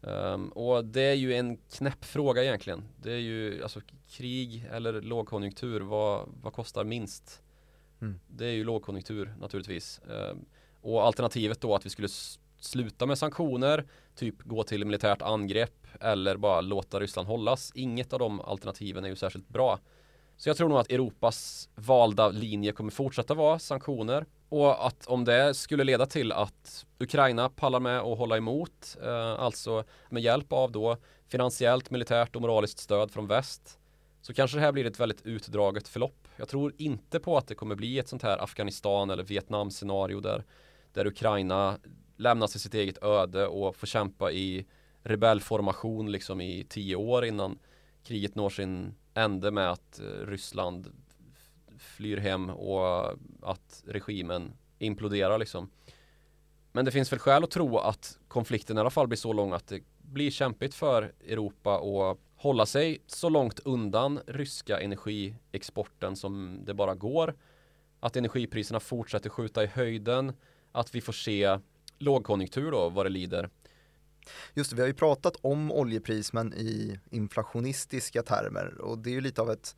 Um, och det är ju en knäpp fråga egentligen. Det är ju alltså krig eller lågkonjunktur, vad, vad kostar minst? Mm. Det är ju lågkonjunktur naturligtvis. Um, och alternativet då att vi skulle sluta med sanktioner, typ gå till militärt angrepp eller bara låta Ryssland hållas. Inget av de alternativen är ju särskilt bra. Så jag tror nog att Europas valda linje kommer fortsätta vara sanktioner och att om det skulle leda till att Ukraina pallar med att hålla emot, eh, alltså med hjälp av då finansiellt, militärt och moraliskt stöd från väst, så kanske det här blir ett väldigt utdraget förlopp. Jag tror inte på att det kommer bli ett sånt här Afghanistan eller Vietnam scenario där, där Ukraina lämnas till sitt eget öde och får kämpa i rebellformation liksom i tio år innan kriget når sin ände med att eh, Ryssland flyr hem och att regimen imploderar liksom. Men det finns väl skäl att tro att konflikten i alla fall blir så lång att det blir kämpigt för Europa att hålla sig så långt undan ryska energiexporten som det bara går. Att energipriserna fortsätter skjuta i höjden. Att vi får se lågkonjunktur då vad det lider. Just det, vi har ju pratat om oljepris men i inflationistiska termer och det är ju lite av ett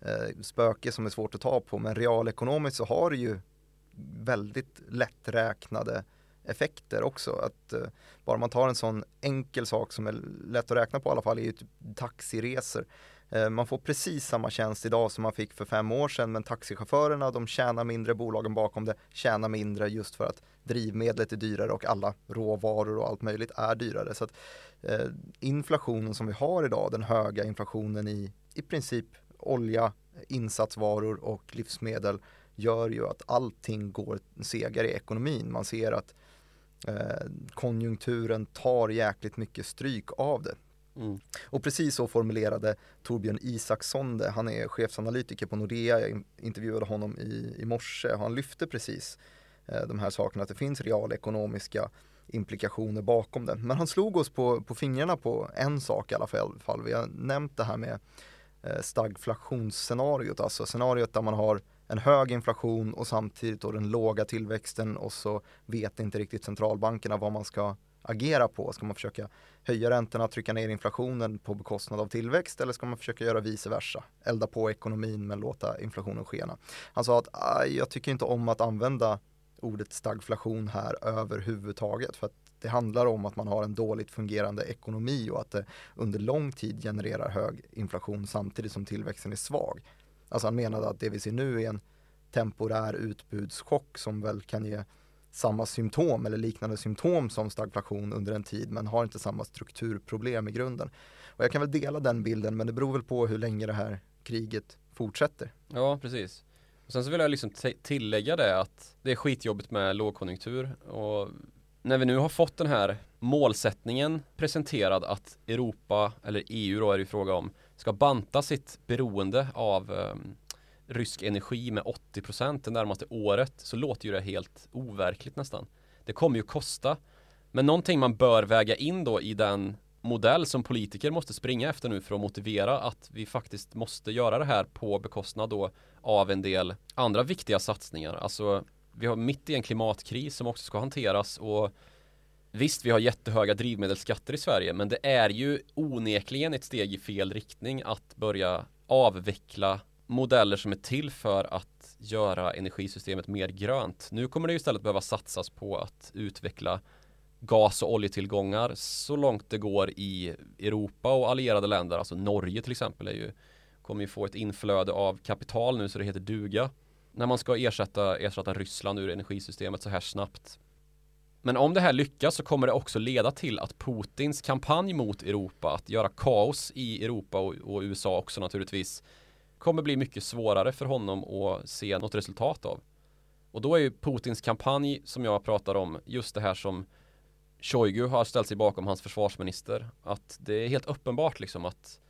eh, spöke som är svårt att ta på men realekonomiskt så har det ju väldigt lätträknade effekter också. Att eh, bara man tar en sån enkel sak som är lätt att räkna på i alla fall är ju typ taxiresor. Eh, man får precis samma tjänst idag som man fick för fem år sedan men taxichaufförerna de tjänar mindre, bolagen bakom det tjänar mindre just för att drivmedlet är dyrare och alla råvaror och allt möjligt är dyrare. Så att, eh, inflationen som vi har idag, den höga inflationen i i princip olja, insatsvaror och livsmedel gör ju att allting går segare i ekonomin. Man ser att eh, konjunkturen tar jäkligt mycket stryk av det. Mm. Och precis så formulerade Torbjörn Isaksson det. Han är chefsanalytiker på Nordea. Jag intervjuade honom i, i morse. Han lyfte precis eh, de här sakerna, att det finns realekonomiska implikationer bakom det. Men han slog oss på, på fingrarna på en sak i alla fall. Vi har nämnt det här med eh, stagflationsscenariot, alltså scenariot där man har en hög inflation och samtidigt då den låga tillväxten och så vet inte riktigt centralbankerna vad man ska agera på? Ska man försöka höja räntorna, trycka ner inflationen på bekostnad av tillväxt eller ska man försöka göra vice versa? Elda på ekonomin men låta inflationen skena. Han sa att jag tycker inte om att använda ordet stagflation här överhuvudtaget för att det handlar om att man har en dåligt fungerande ekonomi och att det under lång tid genererar hög inflation samtidigt som tillväxten är svag. Alltså han menade att det vi ser nu är en temporär utbudschock som väl kan ge samma symptom eller liknande symptom som stagflation under en tid men har inte samma strukturproblem i grunden. Och jag kan väl dela den bilden men det beror väl på hur länge det här kriget fortsätter. Ja, precis. Och sen så vill jag liksom tillägga det att det är skitjobbigt med lågkonjunktur och när vi nu har fått den här målsättningen presenterad att Europa, eller EU då är det ju fråga om, ska banta sitt beroende av um, rysk energi med 80 procent det närmaste året så låter ju det helt overkligt nästan. Det kommer ju kosta. Men någonting man bör väga in då i den modell som politiker måste springa efter nu för att motivera att vi faktiskt måste göra det här på bekostnad då av en del andra viktiga satsningar. Alltså vi har mitt i en klimatkris som också ska hanteras och Visst, vi har jättehöga drivmedelsskatter i Sverige, men det är ju onekligen ett steg i fel riktning att börja avveckla modeller som är till för att göra energisystemet mer grönt. Nu kommer det istället behöva satsas på att utveckla gas och oljetillgångar så långt det går i Europa och allierade länder. Alltså Norge till exempel är ju, kommer ju få ett inflöde av kapital nu så det heter duga. När man ska ersätta, ersätta Ryssland ur energisystemet så här snabbt. Men om det här lyckas så kommer det också leda till att Putins kampanj mot Europa, att göra kaos i Europa och, och USA också naturligtvis, kommer bli mycket svårare för honom att se något resultat av. Och då är ju Putins kampanj som jag pratar om just det här som Shoigu har ställt sig bakom hans försvarsminister. Att det är helt uppenbart liksom att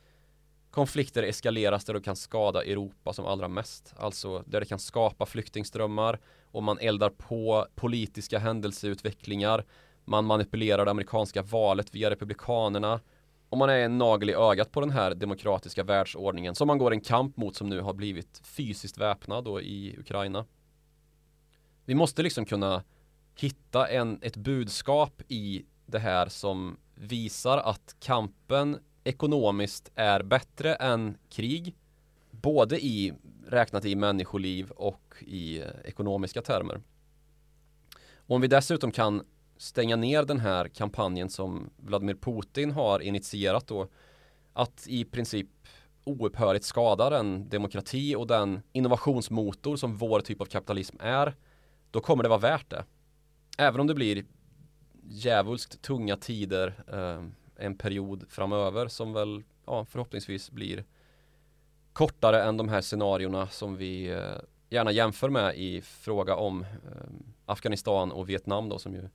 konflikter eskaleras där de kan skada Europa som allra mest. Alltså där det kan skapa flyktingströmmar och man eldar på politiska händelseutvecklingar. Man manipulerar det amerikanska valet via republikanerna om man är en nagel i ögat på den här demokratiska världsordningen som man går en kamp mot som nu har blivit fysiskt väpnad då i Ukraina. Vi måste liksom kunna hitta en, ett budskap i det här som visar att kampen ekonomiskt är bättre än krig. Både i räknat i människoliv och i eh, ekonomiska termer. Och om vi dessutom kan stänga ner den här kampanjen som Vladimir Putin har initierat då att i princip oupphörligt skada den demokrati och den innovationsmotor som vår typ av kapitalism är då kommer det vara värt det. Även om det blir djävulskt tunga tider eh, en period framöver som väl ja, förhoppningsvis blir kortare än de här scenarierna som vi eh, gärna jämför med i fråga om eh, Afghanistan och Vietnam då som ju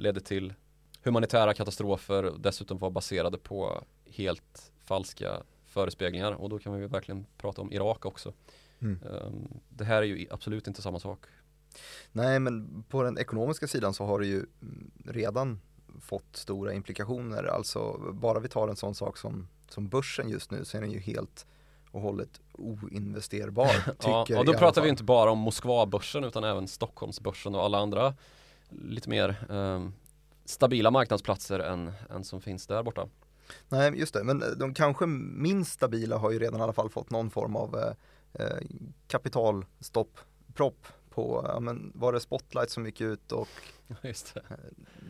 ledde till humanitära katastrofer och dessutom var baserade på helt falska förespeglingar och då kan vi verkligen prata om Irak också. Mm. Um, det här är ju absolut inte samma sak. Nej, men på den ekonomiska sidan så har det ju redan fått stora implikationer. Alltså bara vi tar en sån sak som, som börsen just nu så är den ju helt och hållet oinvesterbar. ja, och då pratar vi inte bara om Moskvabörsen utan även Stockholmsbörsen och alla andra lite mer eh, stabila marknadsplatser än, än som finns där borta. Nej, just det, men de kanske minst stabila har ju redan i alla fall fått någon form av eh, eh kapitalstopp, propp på, ja, men var det Spotlight som gick ut och eh,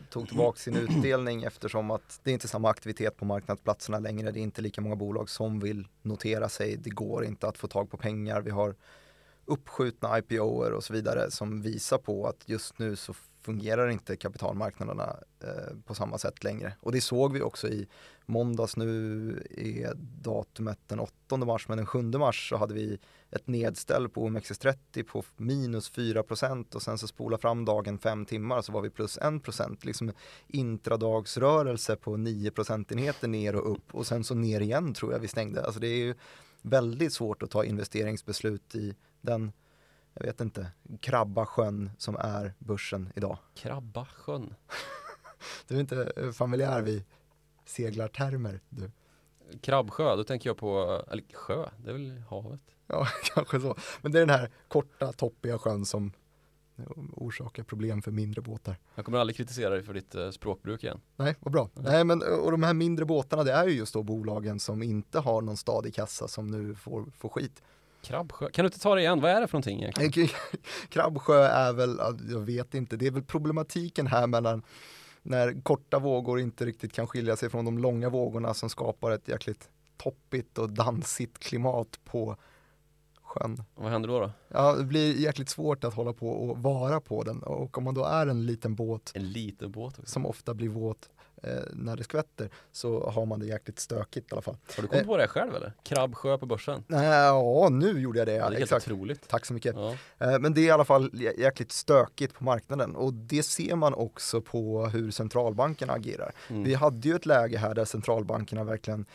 tog tillbaka sin utdelning eftersom att det är inte samma aktivitet på marknadsplatserna längre. Det är inte lika många bolag som vill notera sig. Det går inte att få tag på pengar. Vi har uppskjutna IPOer och så vidare som visar på att just nu så fungerar inte kapitalmarknaderna eh, på samma sätt längre. Och det såg vi också i måndags. Nu är datumet den 8 mars, men den 7 mars så hade vi ett nedställ på OMXS30 på minus 4 procent och sen så spola fram dagen fem timmar så var vi plus 1 Liksom intradagsrörelse på 9 procentenheter ner och upp och sen så ner igen tror jag vi stängde. Alltså det är ju väldigt svårt att ta investeringsbeslut i den jag vet inte, Krabbasjön som är börsen idag. Krabbasjön? du är inte familjär vid seglartermer du? Krabbsjö, då tänker jag på, eller sjö, det är väl havet? Ja, kanske så. Men det är den här korta, toppiga sjön som orsakar problem för mindre båtar. Jag kommer aldrig kritisera dig för ditt eh, språkbruk igen. Nej, vad bra. Mm. Nej, men och de här mindre båtarna, det är ju just då bolagen som inte har någon stadig kassa som nu får, får skit. Krabbsjö, kan du inte ta det igen? Vad är det för någonting egentligen? Krabbsjö är väl, jag vet inte, det är väl problematiken här mellan när korta vågor inte riktigt kan skilja sig från de långa vågorna som skapar ett jäkligt toppigt och dansigt klimat på sjön. Vad händer då, då? Ja, det blir jäkligt svårt att hålla på och vara på den och om man då är en liten båt En liten båt också. som ofta blir våt eh, när det skvätter så har man det jäkligt stökigt i alla fall. Har du kommit eh, på det själv eller? Krabbsjö på börsen? Nej, ja, nu gjorde jag det. Ja, det är helt exakt. otroligt. Tack så mycket. Ja. Eh, men det är i alla fall jäkligt stökigt på marknaden och det ser man också på hur centralbankerna agerar. Mm. Vi hade ju ett läge här där centralbankerna verkligen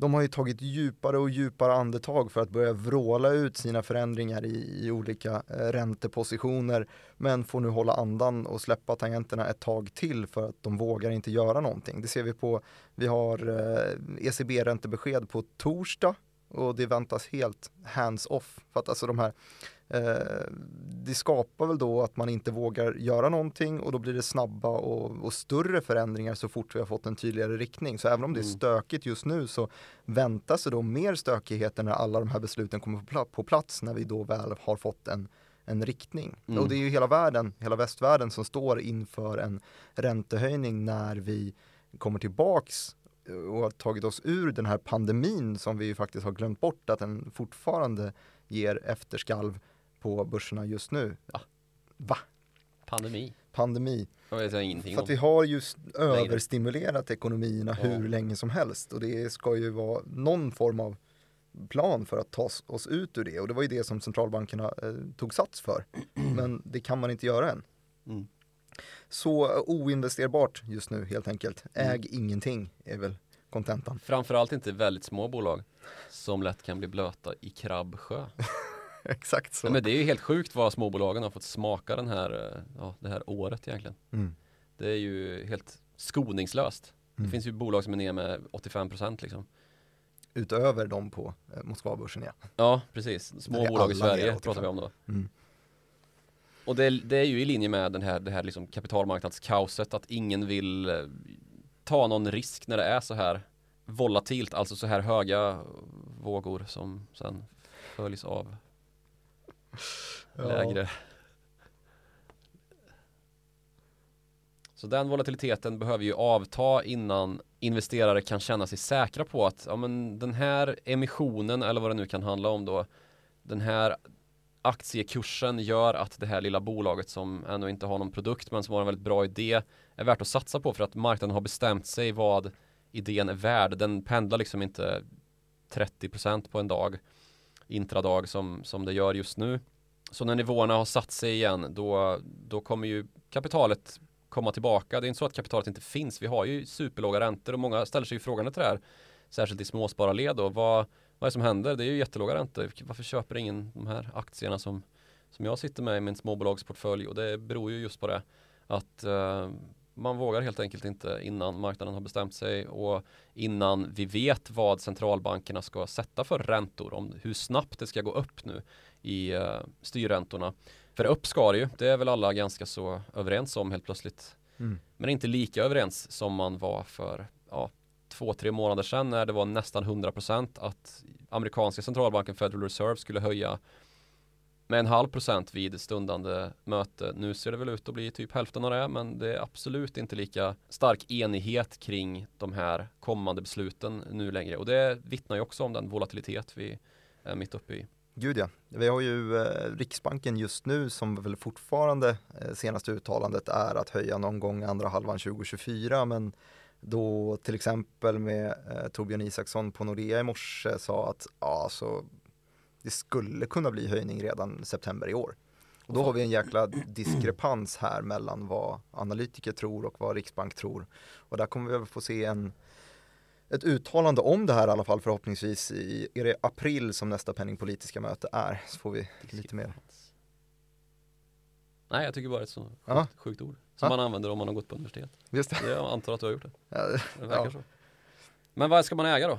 de har ju tagit djupare och djupare andetag för att börja vråla ut sina förändringar i, i olika eh, räntepositioner men får nu hålla andan och släppa tangenterna ett tag till för att de vågar inte göra någonting. Det ser vi på, vi har eh, ECB-räntebesked på torsdag och det väntas helt hands-off. För att alltså de här det skapar väl då att man inte vågar göra någonting och då blir det snabba och, och, större förändringar så fort vi har fått en tydligare riktning. Så även om det är mm. stökigt just nu så väntas det då mer stökigheter när alla de här besluten kommer på plats när vi då väl har fått en en riktning. Mm. Och det är ju hela världen, hela västvärlden som står inför en räntehöjning när vi kommer tillbaks och har tagit oss ur den här pandemin som vi ju faktiskt har glömt bort att den fortfarande ger efterskalv på börserna just nu. Va? Va? Pandemi. Pandemi. Jag vet jag ingenting För att vi har just överstimulerat ekonomierna ja. hur länge som helst och det ska ju vara någon form av plan för att ta oss- ut ur det och det var ju det som centralbankerna eh, tog sats för. Men det kan man inte göra än. Mm. Så eh, oinvesterbart just nu helt enkelt. Mm. Äg ingenting är väl kontentan. Framförallt inte väldigt små bolag som lätt kan bli blöta i krabbsjö. Exakt så. Nej, men det är ju helt sjukt vad småbolagen har fått smaka den här, eh, ja, det här året egentligen. Mm. Det är ju helt skoningslöst. Mm. Det finns ju bolag som är ner med 85% liksom. Utöver dem på eh, Moskvabörsen ja. Ja, precis. Små bolag i Sverige 85. pratar vi om då. Mm. Och det, är- det är ju i linje med den här, det här liksom kapitalmarknadskaoset att ingen vill eh, ta någon risk när det är så här volatilt, alltså så här höga vågor som sen följs av lägre. Så den volatiliteten behöver ju avta innan investerare kan känna sig säkra på att ja, men den här emissionen eller vad det nu kan handla om då den här aktiekursen gör att det här lilla bolaget som ännu inte har någon produkt men som har en väldigt bra idé är värt att satsa på för att marknaden har bestämt sig vad idén är värd. Den pendlar liksom inte 30% på en dag intradag som, som det gör just nu. Så när nivåerna har satt sig igen då, då kommer ju kapitalet komma tillbaka. Det är inte så att kapitalet inte finns. Vi har ju superlåga räntor och många ställer sig ju frågan till det här. Särskilt i småspararled då. Vad, vad är det som händer? Det är ju jättelåga räntor. Varför köper ingen de här aktierna som, som jag sitter med i min småbolagsportfölj? Och det beror ju just på det. Att eh, man vågar helt enkelt inte innan marknaden har bestämt sig och innan vi vet vad centralbankerna ska sätta för räntor. Om hur snabbt det ska gå upp nu i eh, styrräntorna. För upp ska det ju. Det är väl alla ganska så överens om helt plötsligt. Mm. Men inte lika överens som man var för ja, två, tre månader sedan när det var nästan 100% att amerikanska centralbanken Federal Reserve skulle höja med en halv procent vid stundande möte. Nu ser det väl ut att bli typ hälften av det, men det är absolut inte lika stark enighet kring de här kommande besluten nu längre. Och det vittnar ju också om den volatilitet vi är mitt uppe i. Gud ja. Vi har ju eh, Riksbanken just nu som väl fortfarande eh, senaste uttalandet är att höja någon gång andra halvan 2024 men då till exempel med eh, Torbjörn Isaksson på Nordea i morse sa att ja, så det skulle kunna bli höjning redan september i år. Och då har vi en jäkla diskrepans här mellan vad analytiker tror och vad Riksbank tror. Och där kommer vi väl få se en, ett uttalande om det här i alla fall förhoppningsvis i, är det april som nästa penningpolitiska möte är? Så får vi lite mer. Nej, jag tycker bara det är ett så sjukt, Ja. sjukt ord. Som Ja. man använder om man har gått på universitet. Just det. Jag antar att du har gjort det. Ja, Det verkar så. Men vad ska man äga då?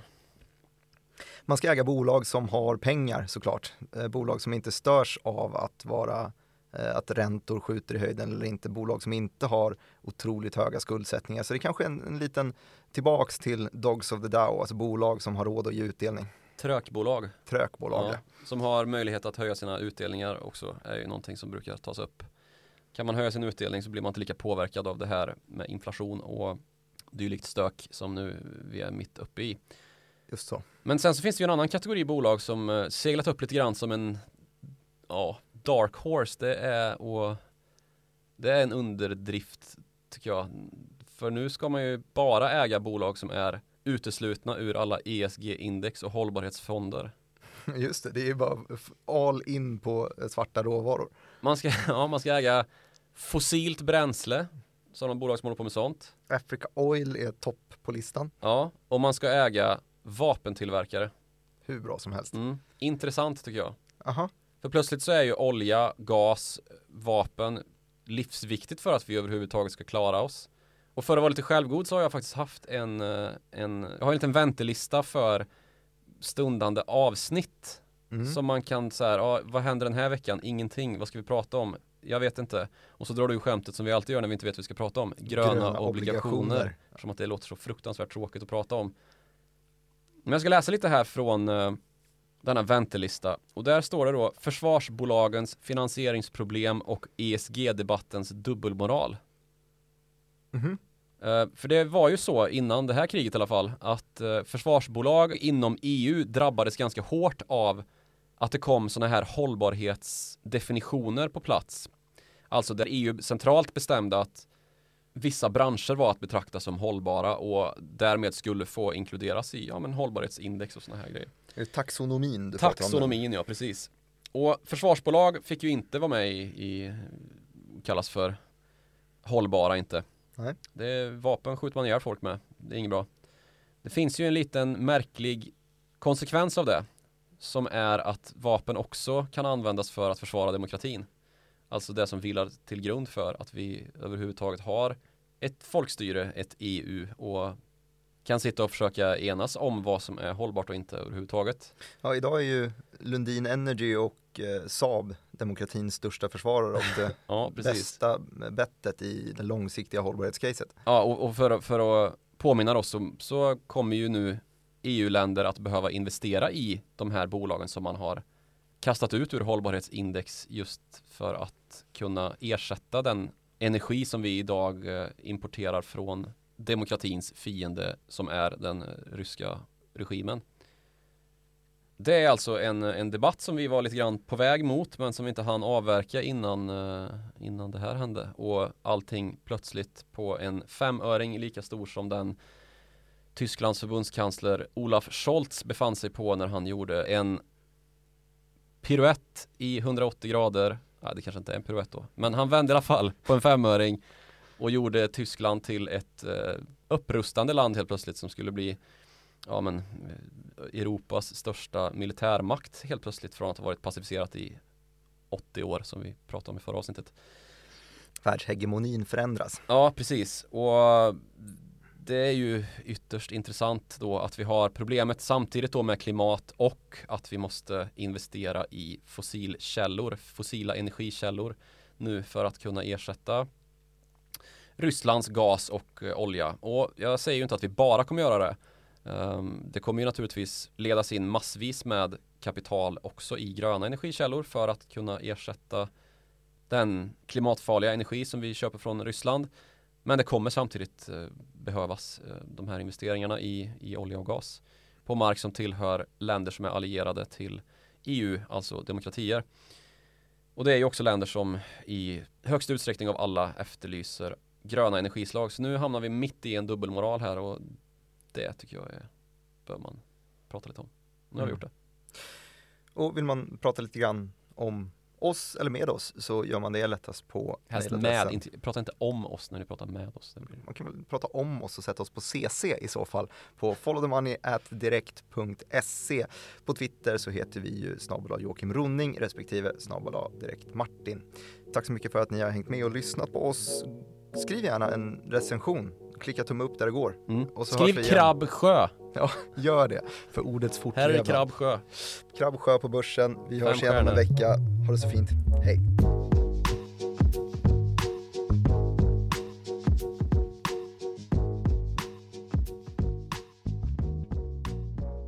Man ska äga bolag som har pengar såklart. Eh, bolag som inte störs av att vara eh, att räntor skjuter i höjden eller inte. Bolag som inte har otroligt höga skuldsättningar. Så det är kanske är en, en liten tillbaks till Dogs of the Dow, alltså bolag som har råd att ge utdelning. Trökbolag. Trökbolag. Ja, som har möjlighet att höja sina utdelningar också är ju någonting som brukar tas upp. Kan man höja sin utdelning så blir man inte lika påverkad av det här med inflation och dylikt stök som nu vi är mitt uppe i. Just så. Men sen så finns det ju en annan kategori bolag som eh, seglat upp lite grann som en ja, dark horse. Det är, och, det är en underdrift tycker jag. För nu ska man ju bara äga bolag som är uteslutna ur alla ESG-index och hållbarhetsfonder. Just det, det är bara all in på eh, svarta råvaror. Man ska, ja, man ska äga fossilt bränsle, sådana bolag som håller på med sånt. Africa Oil är topp på listan. Ja, och man ska äga vapentillverkare. Hur bra som helst. Mm. Intressant tycker jag. Aha. För plötsligt så är ju olja, gas, vapen livsviktigt för att vi överhuvudtaget ska klara oss. Och för att vara lite självgod så har jag faktiskt haft en, eh, en jag har en liten väntelista för stundande avsnitt Mm. som man kan så här, ja, vad händer den här veckan? Ingenting, vad ska vi prata om? Jag vet inte. Och så drar du skämtet som vi alltid gör när vi inte vet vad vi ska prata om. Gröna, Gröna obligationer. obligationer. Som att det låter så fruktansvärt tråkigt att prata om. Men jag ska läsa lite här från eh, denna väntelista. Och där står det då försvarsbolagens finansieringsproblem och ESG-debattens dubbelmoral. Mhm. Eh, för det var ju så innan det här kriget i alla fall att eh, försvarsbolag inom EU drabbades ganska hårt av att det kom sådana här hållbarhetsdefinitioner på plats. Alltså där EU centralt bestämde att vissa branscher var att betrakta som hållbara och därmed skulle få inkluderas i ja, men hållbarhetsindex och sådana här grejer. Är det taxonomin du? Taxonomin, ja precis. Och försvarsbolag fick ju inte vara med i, i kallas för hållbara inte. Nej. Det är vapen skjuter man ihjäl folk med. Det är inget bra. Det finns ju en liten märklig konsekvens av det. Som är att vapen också kan användas för att försvara demokratin. Alltså det som vilar till grund för att vi överhuvudtaget har ett folkstyre, ett EU och kan sitta och försöka enas om vad som är hållbart och inte överhuvudtaget. Ja, idag är ju Lundin Energy och eh, Saab demokratins största försvarare och det Ja, bästa bettet i det långsiktiga hållbarhetscaset. Ja, och, och för, för att påminna oss så, så kommer ju nu EU-länder att behöva investera i de här bolagen som man har kastat ut ur hållbarhetsindex just för att kunna ersätta den energi som vi idag eh, importerar från demokratins fiende som är den eh, ryska regimen. Det är alltså en, eh, en debatt som vi var lite grann på väg mot men som vi inte hann avverka innan, innan det här hände och allting plötsligt på en femöring lika stor som den Tysklands förbundskansler Olaf Scholz befann sig på när han gjorde en piruett i 180 grader. Nej, det kanske inte är en piruett då, men han vände i alla fall på en femöring och gjorde Tyskland till ett eh, upprustande land helt plötsligt som skulle bli ja, men, eh, Europas största militärmakt helt plötsligt från att ha varit pacificerat i 80 år som vi pratade om i förra avsnittet. Världshegemonin förändras. Ja, precis. Och det är ju ytterst intressant då att vi har problemet samtidigt då med klimat och att vi måste investera i fossilkällor, fossila energikällor nu för att kunna ersätta Rysslands gas och eh, olja. Och jag säger ju inte att vi bara kommer göra det. Ehm, det kommer ju naturligtvis ledas in massvis med kapital också i gröna energikällor för att kunna ersätta den klimatfarliga energi som vi köper från Ryssland. Men det kommer samtidigt eh, behövas eh, de här investeringarna i, i olja och gas på mark som tillhör länder som är allierade till EU, alltså demokratier. Och det är ju också länder som i högst utsträckning av alla efterlyser gröna energislag. Så nu hamnar vi mitt i en dubbelmoral här och det tycker jag är, bör man prata lite om. Nu har vi Mm. gjort det. Och vill man prata lite grann om oss eller med oss så gör man det lättast på Helst med, inte, prata inte om oss när ni pratar med oss. Man kan väl prata om oss och sätta oss på CC i så fall på followthemoney@direkt.se. På Twitter så heter vi ju snabel Joakim Ronning respektive snabel direkt Martin. Tack så mycket för att ni har hängt med och lyssnat på oss. Skriv gärna en recension. Klicka tumme upp där det går. Mm. Och så Skriv. Krabbsjö. Ja, gör det för ordets Här fortlevnad. är Krabbsjö. Krabbsjö på börsen. Vi hörs igen om en vecka. Ha det så fint. Hej.